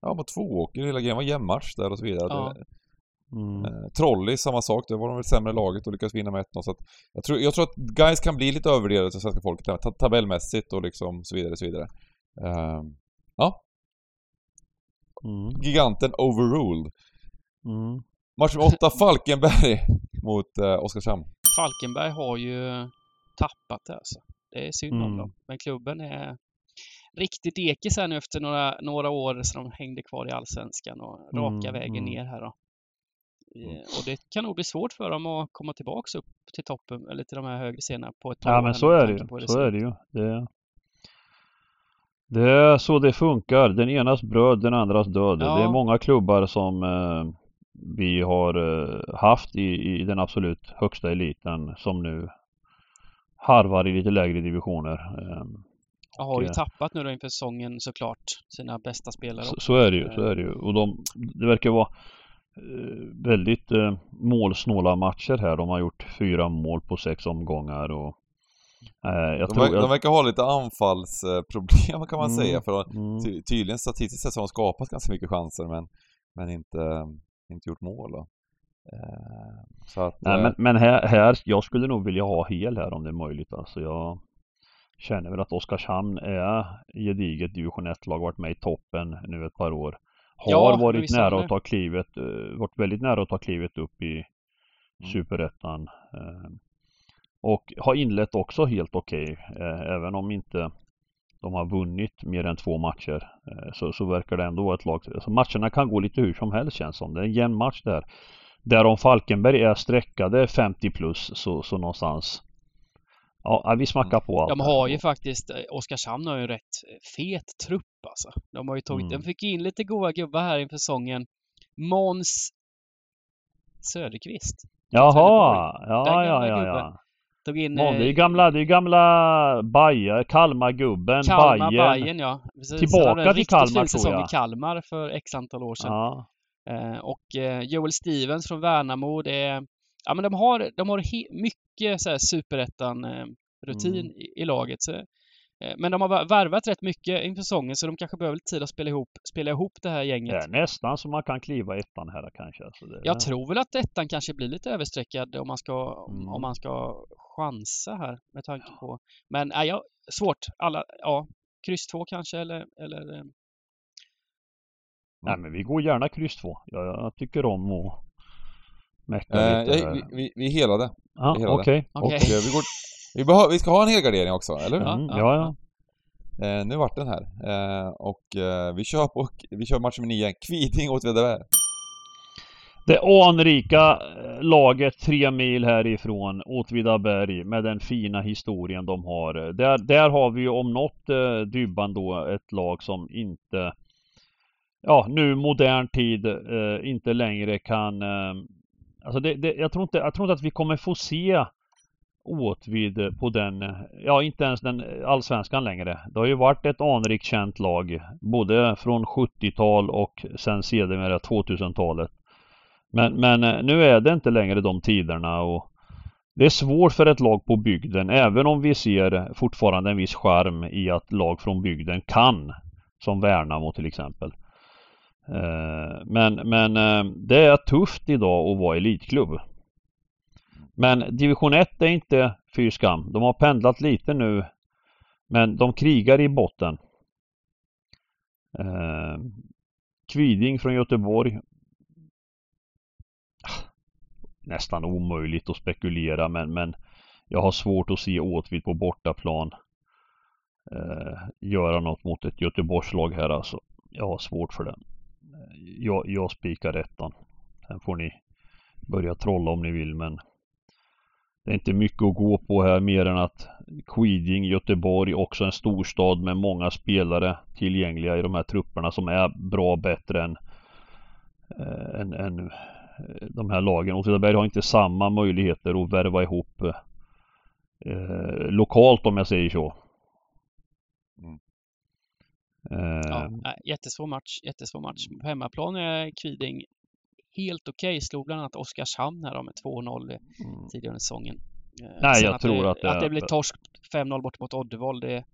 Ja, mot två åker hela grejen var jämn match där och så vidare. Ja. Det, Mm. Eh, Trolley, samma sak. Det var de väl sämre laget och lyckades vinna med 1-0. Så att jag, tror, jag tror att guys kan bli lite övervärderade till svenska folket tabellmässigt och liksom så vidare, så vidare. Ehm, Mm. giganten overruled. Mm. Match nummer 8, Falkenberg mot eh, Oskarshamn. Falkenberg har ju tappat det alltså. Det är synd om Mm. dem. Men klubben är riktigt ekis här nu efter några, några år som de hängde kvar i Allsvenskan och raka Mm, vägen mm. ner här då. Eh, Mm. Och det kan nog bli svårt för dem att komma tillbaks upp till toppen, eller till de här högre scenerna på ett tag. Ja men så är det ju. hur Så är det ju. Det, det är så det funkar. Den enas bröd, den andras död. Ja. Det är många klubbar som eh, vi har eh, haft i, i den absolut högsta eliten som nu harvar i lite lägre divisioner. Eh, Jag har ju och, eh, tappat nu då inför säsongen såklart sina bästa spelare. Så, så är det ju, så är det ju. Och de, det verkar vara eh, väldigt eh, målsnåla matcher här. De har gjort fyra mål på sex omgångar och Eh, jag De, tror ver- de verkar ha lite anfallsproblem kan man Mm, säga. För mm. ty, tydligen statistiskt sett så har de skapat ganska mycket chanser men, men inte, inte gjort mål. Då. Eh, så att, Nej, eh, men, men här, här, jag skulle nog vilja ha hel här om det är möjligt. Alltså jag känner väl att Oskarshamn är gediget division 1-lag, varit med i toppen nu ett par år. Har Ja, varit nära att ta klivet, eh, varit väldigt nära att ta klivet upp i Mm. Superettan. Eh, och har inlett också helt okej, eh, även om inte de har vunnit mer än två matcher. Eh, så, så verkar det ändå vara ett lag. Alltså matcherna kan gå lite hur som helst känns som. Det är en jämn match där. Där om Falkenberg är streckade 50 plus så, så någonstans Ja, vi smackar på allt. De har ju faktiskt, eh, Oskarshamn har ju en rätt fet trupp alltså. De har ju tagit, Mm. de fick in lite goa gubbar här inför säsongen. Måns Söderqvist. Jaha, ja, ja, ja, ja. Tog in Ja, det är ju eh, gamla, det är gamla Bajer, Kalmargubben, Kalmar Bajen. Bajen ja. Precis. Tillbaka till Kalmar, tror säsong jag. i Kalmar för x antal år sedan. Ja, Eh, och eh, Joel Stevens från Värnamo, det är, ja men de har, de har mycket så här superettan eh, rutin Mm. i, i laget. Så, eh, men de har va- värvat rätt mycket inför säsongen så de kanske behöver lite tid att spela ihop, spela ihop det här gänget. det är nästan så man kan kliva ettan här kanske. Det, Jag tror väl att ettan kanske blir lite överstreckad om man ska, Mm. om man ska chansa här med tanke på... Men nej, ja, svårt. Alla, ja, kryss två kanske eller, eller eh, Nej men vi går gärna kryss två. Jag, jag tycker om att mecka eh, lite. jag, vi, vi, vi helade. Ja, hela det. okej. Och Okej. eh, vi, går, vi, behö, vi ska ha en helgardering också, eller hur? Ja, Mm, ja, ja, ja. Eh, nu vart den här. Eh, och eh, vi kör på, vi kör match nummer nio. Kviding Åtvidaberg. Det anrika eh, laget tre mil härifrån, Åtvidaberg, med den fina historien de har. Där, där har vi ju om något eh, Dybban då ett lag som inte, ja nu modern tid, eh, inte längre kan, eh, alltså det, det, jag, tror inte, jag tror inte att vi kommer få se Åtvid på den, ja inte ens den allsvenskan längre. Det har ju varit ett anrikt känt lag, både från 70-tal och sen sedermera 2000-talet. Men, men eh, nu är det inte längre de tiderna och det är svårt för ett lag på bygden även om vi ser fortfarande en viss charm i att lag från bygden kan. Som Värnamo till exempel. Eh, men, men eh, det är tufft idag att vara elitklubb. Men division 1 är inte fy skam. De har pendlat lite nu. Men de krigar i botten. Eh, Kviding från Göteborg nästan omöjligt att spekulera men, men jag har svårt att se Åtvid på bortaplan eh, göra något mot ett Göteborgslag här alltså. Jag har svårt för det. Eh, jag, jag spikar ettan. Sen får ni börja trolla om ni vill men det är inte mycket att gå på här mer än att Quiding, Göteborg, också en storstad med många spelare tillgängliga i de här trupperna som är bra bättre än, eh, än, än de här lagen. Åtvidaberg har inte samma möjligheter att värva ihop eh, lokalt om jag säger så. Mm. Eh, Ja, jättesvår match. Jättesvår match. På hemmaplan är Kviding helt okej. Slog bland annat Oskarshamn här med 2-0 mm. tidigare under säsongen. Eh, Nej, sen jag tror det, att det att det blir torsk 5-0 bort mot Oddevold, det,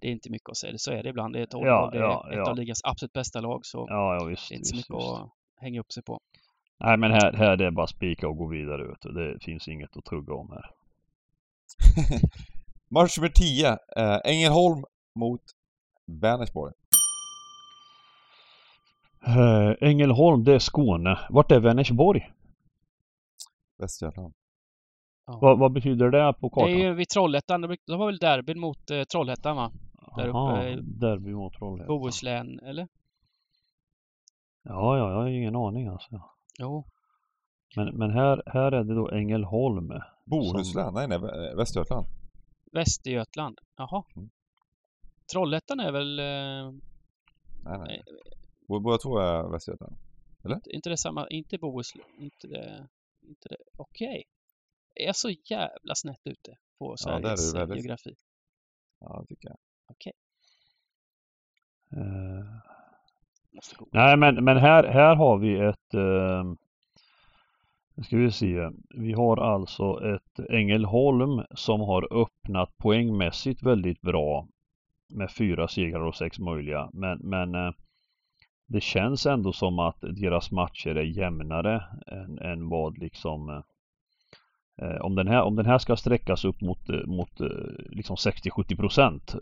det är inte mycket att säga. Så är det ibland. Det är ett Ja, Oddevold, det är ja, ett ja. av ligans absolut bästa lag, så ja, ja visst. det är inte så visst, mycket visst. att hänga upp sig på. Nej men här, här är det bara spika och gå vidare du. Det finns inget att tugga om här. Match nummer 10. Eh, Ängelholm mot Vänersborg. Eh, Ängelholm, det är Skåne. Vart är Vänersborg? Västergötland. Vad, vad betyder det på Det kartan? är ju vid Trollhättan. De de har väl derbyn mot eh, Trollhättan va? där uppe Aha, i derby mot Trollhättan. Bohuslän, eller? Ja, ja, jag har ingen aning alltså. Jo. Men, men här, här är det då Ängelholm. Bohuslän? Nej, nej, Vä- Västergötland. Västergötland. Jaha. Mm. Trollhättan är väl... Eh, Nej, nej. Bå- Båda två är Västergötland. inte det samma... Inte Bohuslän. Inte det... Inte det... Okej. Jag är så jävla snett ute på Ja, där är Sveriges du eh, väldigt. geografi. Ja, det tycker jag. Eh, Måste googla nej, men, men här, här har vi ett... Eh, Nu ska vi se. Vi har alltså ett Ängelholm som har öppnat poängmässigt väldigt bra med fyra segrar och sex möjliga. Men, men eh, det känns ändå som att deras matcher är jämnare än, än vad liksom eh, Eh, om, den här, om den här ska sträckas upp mot, eh, mot eh, liksom 60-70 procent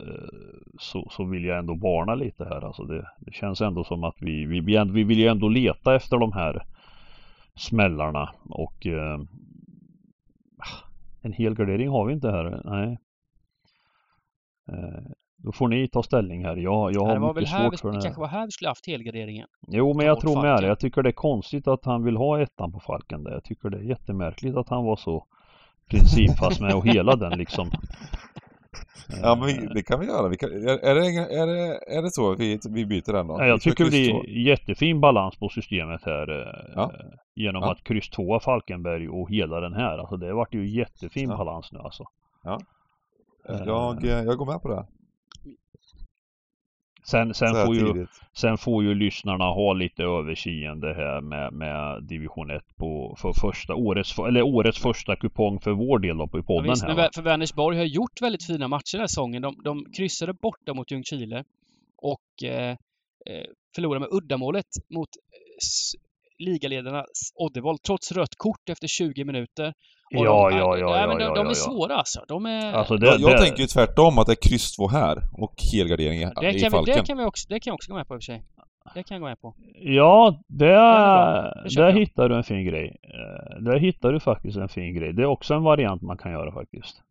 så, så vill jag ändå varna lite här. Alltså det, det känns ändå som att vi, vi, vi, vi vill ju ändå leta efter de här smällarna och eh, en hel gardering har vi inte här. Nej. Eh, då får ni ta ställning här. Jag, jag har det mycket svårt vi, för det här. kanske var här vi skulle haft helgarderingen. Jo, men jag tror med det. Jag tycker det är konstigt att han vill ha ettan på Falken där. Jag tycker det är jättemärkligt att han var så principfast med och hela den liksom. Ja, men vi, det kan vi göra. Vi kan, är, det, är, det, är det så att vi, vi byter den då? Ja, jag Vi tycker det är jättefin balans på systemet här. eh, Ja. Genom Ja. att kryss 2 Falkenberg och hela den här. Alltså det vart ju jättefin Ja. balans nu alltså. Jag, eh, jag går med på det. Sen, sen, får ju, sen får ju lyssnarna ha lite överseende här med, med division 1 på för första årets, eller årets första kupong för vår del då på i Ja, podden visst, här. men för Vänersborg har gjort väldigt fina matcher den här säsongen. De, de kryssade borta mot Ljungskile och eh, eh, förlorade med uddamålet mot eh, ligaledarna Oddevold trots rött kort efter 20 minuter. Och Ja, de, ja, ja, nej, ja, men de, ja, de är ja. svåra alltså. De är, Alltså det, Jag, jag det, tänker ju tvärtom att det är kryss två här och helgardering i, det, i kan vi, det, Falken. kan vi också, det kan jag också gå med på i och för sig. Det kan jag gå med på. Ja, det. Det där hittar du en fin grej. Eh, Där hittar du faktiskt en fin grej. Det är också en variant man kan göra faktiskt.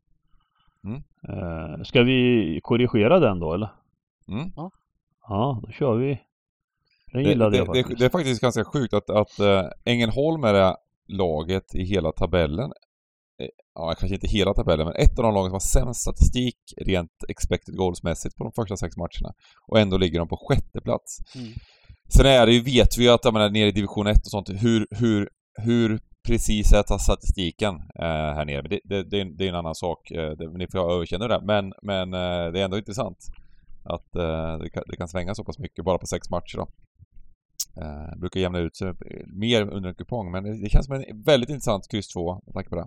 Mm. Eh, Ska vi korrigera den då eller? Mm. Ja, då kör vi. Den Det, gillade det, jag det, faktiskt. det är faktiskt ganska sjukt att, att äh, Ängelholm är det laget i hela tabellen. Eh, Ja, kanske inte hela tabellen, men ett av de lagen som har sämst statistik rent expected goals-mässigt på de första sex matcherna. Och ändå ligger de på sjätte plats. Mm. Sen är det ju, vet vi ju att, jag menar, nere i division 1 och sånt, hur, hur, hur precis är ta- statistiken eh, här nere. Men det, det, det, är en, det är en annan sak. Eh, det, ni får överkänna det. Men, men eh, det är ändå intressant att eh, det, kan, det kan svänga så pass mycket bara på sex matcher då. Eh, brukar jämna ut sig eh, mer under en kupong, men det, känns som en väldigt intressant kryss 2 med tanke på det.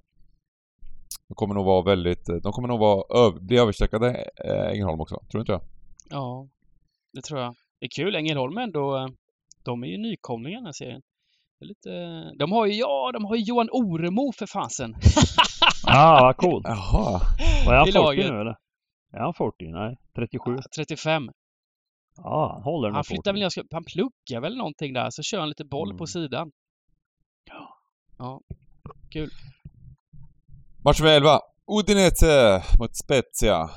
De kommer nog vara väldigt, eh, de kommer nog vara, öv, bli överstreckade eh, Ängelholm också, tror du inte det? Ja, det tror jag. Det är kul. Ängelholm ändå, eh, de är ju nykomlingar i den här serien. Lite, de har ju, ja, de har ju Johan Oremo för fasen. Ah, vad coolt. Jaha! Vad är han I 40 laget. nu eller? Är han 40? Nej, 37. 35. Ja, han håller Han 40. flyttar väl, ner- ska- han pluggar väl någonting där, så kör han lite boll Mm. på sidan. Ja, kul. Match nummer 11. Udinese mot Spezia.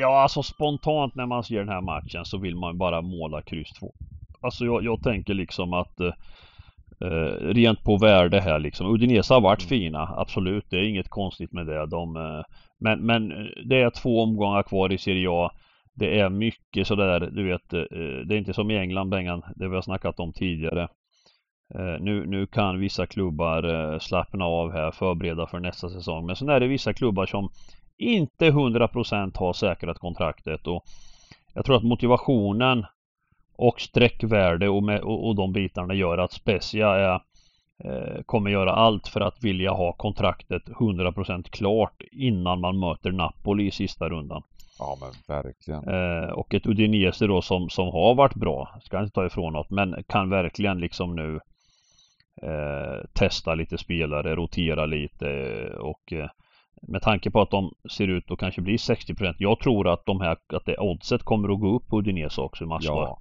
Ja, alltså spontant när man ser den här matchen så vill man bara måla kryss 2. Alltså jag, jag tänker liksom att eh, eh, rent på värde här liksom. Udinese har varit Mm. fina, absolut. Det är inget konstigt med det. De, eh, men, men eh, det är två omgångar kvar i Serie A. Det är mycket sådär, du vet. Eh, det är inte som i England, Bengan. Det vi har snackat om tidigare. Eh, nu, nu kan vissa klubbar eh, slappna av här, förbereda för nästa säsong. Men sen är det vissa klubbar som inte 100% har säkrat kontraktet och jag tror att motivationen och sträckvärde och, med, och, och de bitarna gör att Spezia är, eh, kommer göra allt för att vilja ha kontraktet 100% klart innan man möter Napoli i sista rundan. Ja men verkligen. Eh, och ett Udinese då som, som har varit bra, ska inte ta ifrån något, men kan verkligen liksom nu eh, testa lite spelare, rotera lite eh, och eh, med tanke på att de ser ut att kanske bli 60% Jag tror att de här, att det oddset kommer att gå upp på Udinese också i matchdag. Ja,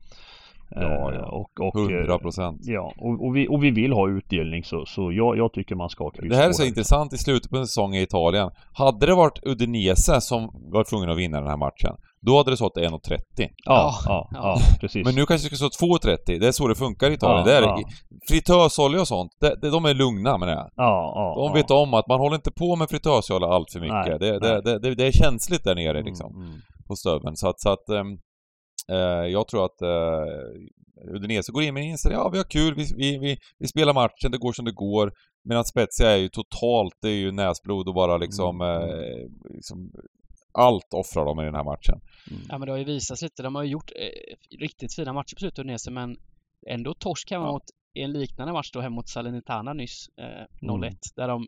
Ja, Eh, ja. Och, och, eh, 100 procent. Ja, och, och, vi, och vi vill ha utdelning så, så jag, jag tycker man ska ha kryss Det här är så intressant i slutet på en säsong i Italien. Hade det varit Udinese som var tvungen att vinna den här matchen, då hade det stått 1,30. Ja, Ja, ja, ja, ja. precis. Men nu kanske det ska stå 2,30. Det är så det funkar i Italien. Ja, det är, ja. Fritösolja och sånt, det, det, de är lugna med det. ja, ja, De ja. vet om att man håller inte på med fritösolja allt för mycket. Nej, det, nej. det, det, det, det är känsligt där nere liksom, Mm, mm. på stöveln. Så att, så att eh, jag tror att eh, Udinese går in med inställning, ja vi har kul, vi, vi, vi, vi spelar matchen, det går som det går. Medan Spezia är ju totalt, det är ju näsblod och bara liksom, Mm, mm. eh, liksom allt offrar de i den här matchen. Ja, men det har ju visat sig lite. De har ju gjort eh, riktigt fina matcher på slutet, Udinese, men ändå torsk hemma Ja. mot i en liknande match då hemma mot Salernitana nyss, eh, 0-1, Mm. där de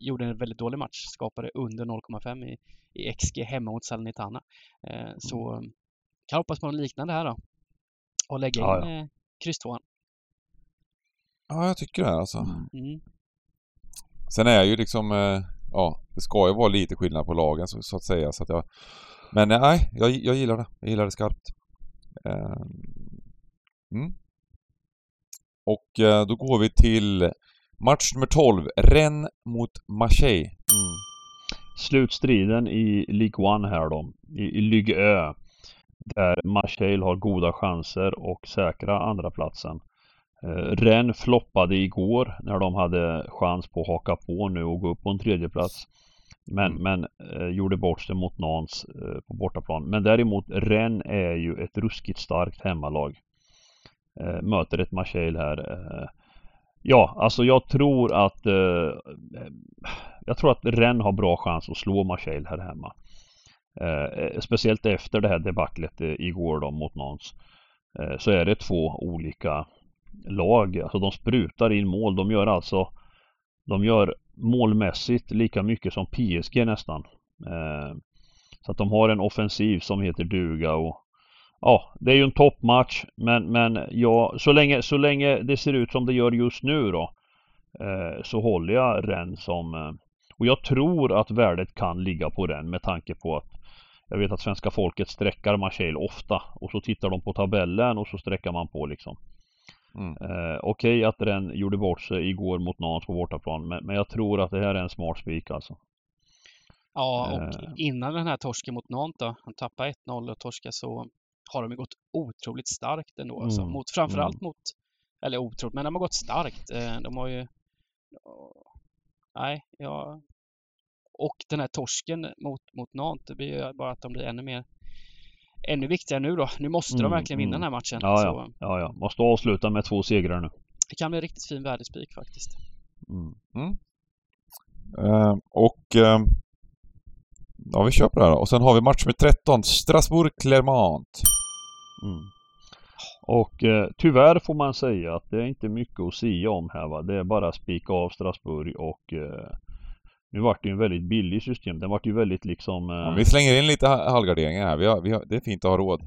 gjorde en väldigt dålig match, skapade under 0,5 i, i XG hemma mot Salernitana. Eh, så Mm. eh, kan hoppas på något liknande här då. Och lägga in Ja, eh, kryss tvåan. Ja, jag tycker det alltså. Mm. Sen är ju liksom, eh, ja, det ska ju vara lite skillnad på lagen så, så att säga. Så att jag, men eh, nej, jag, jag gillar det. Jag gillar det skarpt. Eh, mm. Och eh, då går vi till match nummer 12. Rennes mot Marseille. Mm. Slutstriden i League One här då, i, i Ligue Ö. Där Marseille har goda chanser och säkra andra platsen. Eh, Rennes floppade igår när de hade chans på att haka på nu och gå upp på en tredje plats. Men, Mm. men eh, gjorde bort sig mot Nantes eh, på bortaplan. Men däremot Rennes är ju ett ruskigt starkt hemmalag. Eh, möter ett Marseille här. Eh, ja, alltså jag tror att eh, jag tror att Rennes har bra chans att slå Marseille här hemma. Eh, eh, speciellt efter det här debaclet eh, igår då mot Nantes. Eh, så är det två olika lag. Alltså de sprutar in mål. De gör alltså de gör målmässigt lika mycket som PSG nästan. Eh, så att de har en offensiv som heter duga och Ja, det är ju en toppmatch men, men ja, så länge, så länge det ser ut som det gör just nu då eh, så håller jag Rennes som eh, och jag tror att värdet kan ligga på den med tanke på att jag vet att svenska folket sträckar Marseille ofta och så tittar de på tabellen och så sträcker man på liksom. Mm. Eh, Okej att den gjorde bort sig igår mot Nantes på bortaplan men, men jag tror att det här är en smart spik alltså. Ja, och Eh. innan den här torsken mot Nantes då, han tappade 1-0 och torska så har de ju gått otroligt starkt ändå. Alltså, Mm, mot, framförallt mot, eller otroligt, men de har gått starkt. Eh, De har ju, nej, ja. Och den här torsken mot, mot Nantes, det blir ju bara att de blir ännu mer, ännu viktigare nu då. Nu måste de Mm, verkligen vinna mm. den här matchen. Ja, Så ja, ja, ja. Måste avsluta med två segrar nu. det kan bli en riktigt fin värdespik faktiskt. Mm. Eh, och eh, ja, vi på det här då. Och sen har vi match med 13. Strasbourg-Clermont. Mm. Och eh, tyvärr får man säga att det är inte mycket att sia om här va. Det är bara spika av Strasbourg och eh, nu vart det ju en väldigt billig system. Den vart ju väldigt liksom... Eh, Ja, vi slänger in lite ha- halvgarderingar här. Vi har, vi har, det är fint att ha råd.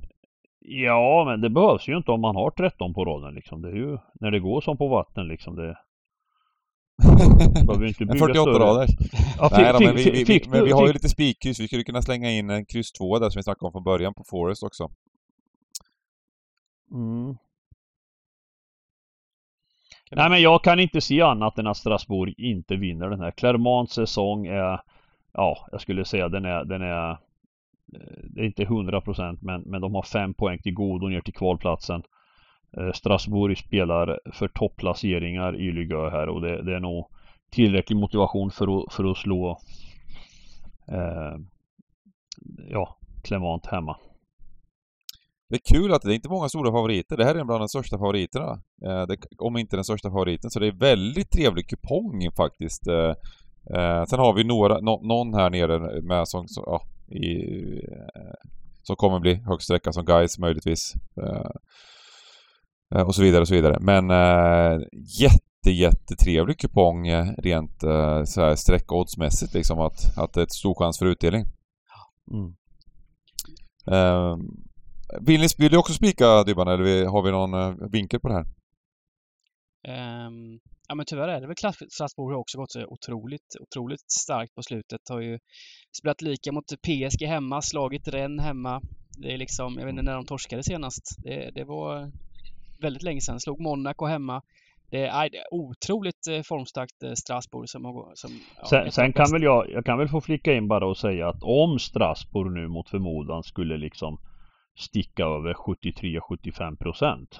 Ja, men det behövs ju inte om man har 13 på raden liksom. Det är ju när det går som på vatten liksom. Det behöver inte En bygga 48 större. rader. Ja, Nej då, men vi, vi, vi, men vi har ju lite spikkryss. Vi skulle kunna slänga in en kryss 2 där som vi snackade om från början på Forest också. Mm. Nej men jag kan inte se annat än att Strasbourg inte vinner den här. Clermonts säsong är Ja, jag skulle säga den är, den är eh, Det är inte 100% men, men de har fem poäng till godo ner till kvalplatsen. Eh, Strasbourg spelar för topplaceringar i Ligue här och det, det är nog tillräcklig motivation för att, för att slå eh, Ja, Clermont hemma. Det är kul att det är inte många stora favoriter. Det här är bland de största favoriterna. Eh, det, om inte den största favoriten. Så det är väldigt trevlig kupong faktiskt. Eh, eh, sen har vi några, no, någon här nere med som, så, ja, i, eh, som kommer bli högsträcka som guys möjligtvis. Eh, och så vidare och så vidare. Men jätte, jättetrevlig kupong rent eh, så här sträckoddsmässigt liksom att, att det är ett stor chans för utdelning. Mm. Eh, vill, ni, vill du också spika Dybban eller har vi någon eh, vinkel på det här? Ehm, ja men tyvärr är det väl Strasbourg har också gått så otroligt, otroligt starkt på slutet. Har ju spelat lika mot PSG hemma, slagit Rennes hemma. Det är liksom, jag vet inte när de torskade senast. Det, det var väldigt länge sedan. Slog Monaco hemma. Det är, det är otroligt eh, formstarkt eh, Strasbourg som har som, ja, Sen, sen kan väl jag, jag kan väl få flicka in bara och säga att om Strasbourg nu mot förmodan skulle liksom sticka över 73-75 procent.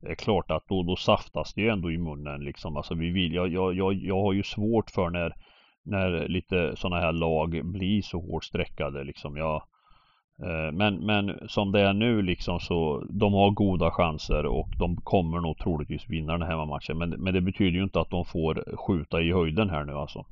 Det är klart att då, då saftas det ju ändå i munnen liksom. Alltså vi vill, jag, jag, jag, jag har ju svårt för när, när lite sådana här lag blir så hårt streckade liksom. Jag, eh, men, men som det är nu liksom så de har goda chanser och de kommer nog troligtvis vinna den här matchen. Men, men det betyder ju inte att de får skjuta i höjden här nu alltså.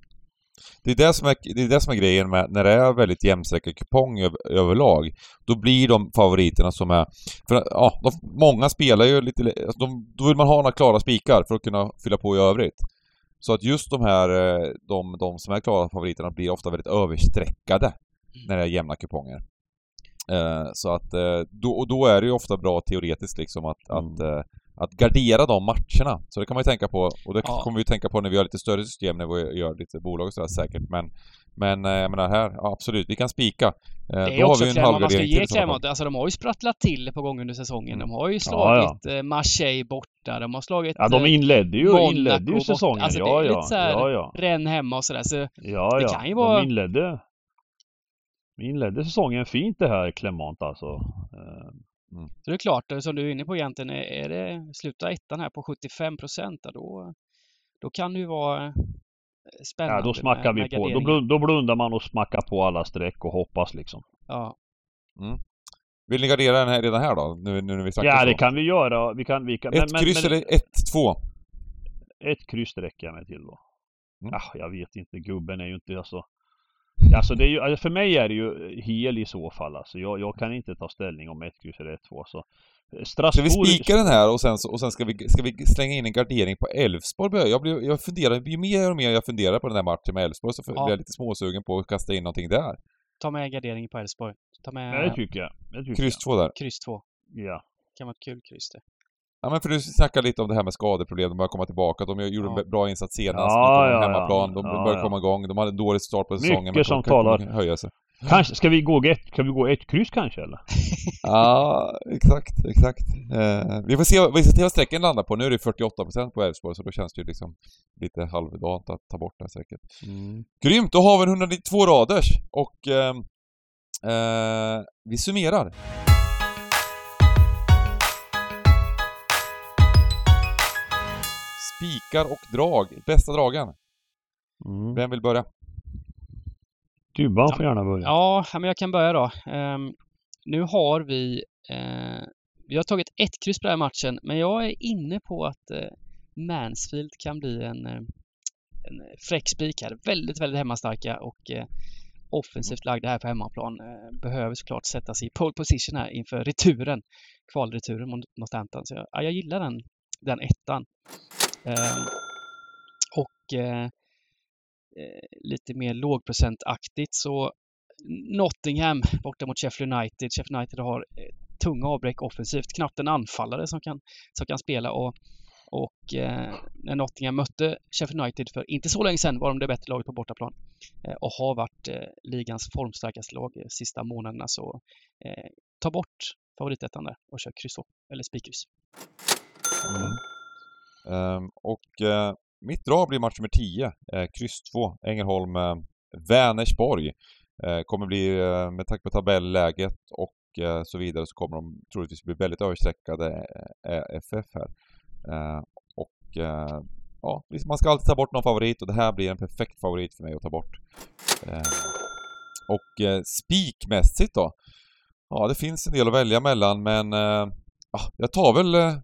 Det är det som är, det är, det som är grejen med när det är väldigt jämnsträckad kupong över, överlag. Då blir de favoriterna som är... För ja, de, många spelar ju lite... Alltså de, då vill man ha några klara spikar för att kunna fylla på i övrigt. Så att just de här, eh, de, de som är klara favoriterna blir ofta väldigt överstreckade när det är jämna kuponger. Eh, så att, eh, då, och då är det ju ofta bra teoretiskt liksom att, Mm. att, eh, att gardera de matcherna. Så det kan man ju tänka på, och det Ja. kommer vi ju tänka på när vi har lite större system, när vi gör lite bolag och sådär säkert. Men, men eh, jag menar här, ja, absolut, vi kan spika. Eh, Det är då har också vi en Clermont, man ska ge. Clermont, alltså de har ju sprattlat till på gång under säsongen. De har ju Ja, slagit eh, Marseille borta, de har slagit Ja, de inledde ju, Monaco inledde ju borta. säsongen. Alltså, det ja, är ja, lite så här- ja, ja. Rennes hemma och sådär. Så Ja, Det ja. kan ju vara- De inledde, de inledde säsongen fint det här Clement alltså. Eh, Så det är klart, eh, som du är inne på egentligen, är är det sluta ettan här på 75 procent, då, då kan det ju vara eh, spännande. Ja, då smackar med, vi med på. Då, blund, då blundar man och smackar på alla streck och hoppas liksom. Ja. Vill ni gardera den här redan här då? Nu, nu när vi Ja, det kan vi göra. Vi kan, vi kan, Ett kryss eller ett, två? Ett kryss räcker jag med till då. Mm. Ah, jag vet inte, gubben är ju inte alltså... Alltså det är ju, alltså för mig är det ju hel i så fall alltså. Jag, jag kan inte ta ställning om ett kryss eller ett två så. Ska vi Strasbourg... spika den här och sen, så- och sen ska, vi, ska vi slänga in en gardering på Elfsborg? Jag, blir, jag funderar, ju mer och mer jag funderar på den här matchen med Elfsborg så Ja. blir jag lite småsugen på att kasta in någonting där. Ta med gardering på Elfsborg. Ta med det tycker jag. Det tycker Kryss två där. kryss 2. jag. Ja. kan vara ett kul kryss det. Ja men för du snackade lite om det här med skadeproblem, de börjar komma tillbaka. De gjorde Ja. en bra insats senast, Ja, de ja, hemmaplan, de Ja, börjar ja. komma igång. De hade en dålig start på säsongen Mycket som talar. höja sig. Kanske, ska vi gå ett, kan vi gå ett kryss kanske eller? Ja, exakt, exakt. Eh, vi får se, vi får se vad strecken landar på. Nu är det 48% på Elfsborg så då känns det ju liksom lite halvdant att ta bort det här säkert. Grymt, då har vi en 192 raders och ehm, eh, vi summerar. Spikar och drag, bästa dragen. Mm. Vem vill börja? Dybban får gärna börja. Ja, men jag kan börja då. Ehm, nu har vi eh, vi har tagit ett kryss på den här matchen, men jag är inne på att eh, Mansfield kan bli en, eh, en fräck spik här. Väldigt, väldigt hemmastarka och eh, offensivt lagda här på hemmaplan. Eh, behöver såklart sätta sig i pole position här inför returen, kvalreturen mot Northampton. Så jag, ja, jag gillar den, den ettan. Ehm, och eh, eh, lite mer lågprocentaktigt så Nottingham borta mot Sheffield United. Sheffield United har eh, tunga avbräck offensivt, knappt en anfallare som kan, som kan spela och, och eh, när Nottingham mötte Sheffield United för inte så länge sedan var de det bättre laget på bortaplan eh, och har varit eh, ligans formstarkaste lag de sista månaderna så eh, ta bort favoritettan där och kör kryss eller spikkryss. Mm. Ehm, och eh, mitt drag blir match nummer 10, eh, kryss 2, Ängelholm, eh, Vänersborg. Kommer bli, med tanke på tabelläget och så vidare, så kommer de troligtvis bli väldigt överstreckade FF här. Och ja, liksom man ska alltid ta bort någon favorit och det här blir en perfekt favorit för mig att ta bort. Ehm, och spikmässigt då? Ja, det finns en del att välja mellan men ja, jag tar väl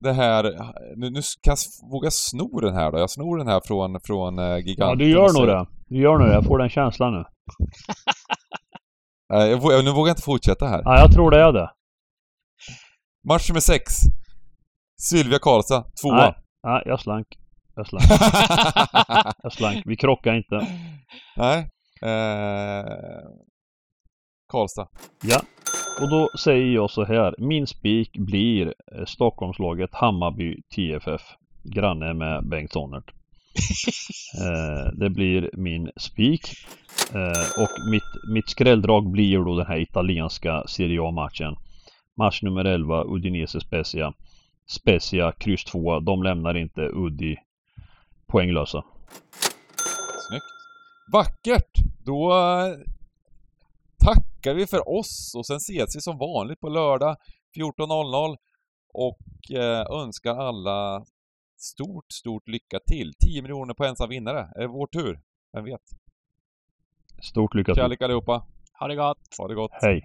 det här, nu, nu kan jag våga sno den här då. Jag snor den här från, från uh, giganten. Ja, du gör nog det. Du gör nog det. Jag får den känslan nu. Nej, jag, nu vågar jag inte fortsätta här. Ja, jag tror det är det. Match nummer sex. Sylvia Karlstad, tvåa. Nej. Ja, jag slank. Jag slank. Jag slank. Vi krockar inte. Nej. Eh, Karlstad. Ja. Och då säger jag så här. Min spik blir eh, Stockholmslaget Hammarby TFF. Granne med Bengt Sonnert. eh, det blir min spik. Eh, och mitt, mitt skrälldrag blir då den här italienska Serie A-matchen. Match nummer 11, Udinese Spezia. Spezia, kryss 2. De lämnar inte Uddi poänglösa. Snyggt. Vackert! Då eh, tackar vi för oss och sen ses vi som vanligt på lördag 14.00 och eh, önskar alla stort, stort lycka till. 10 miljoner på ensam vinnare. Är det vår tur? Vem vet? Stort lycka till. Kärlek allihopa. Ha det gott! Ha det gott. Hej!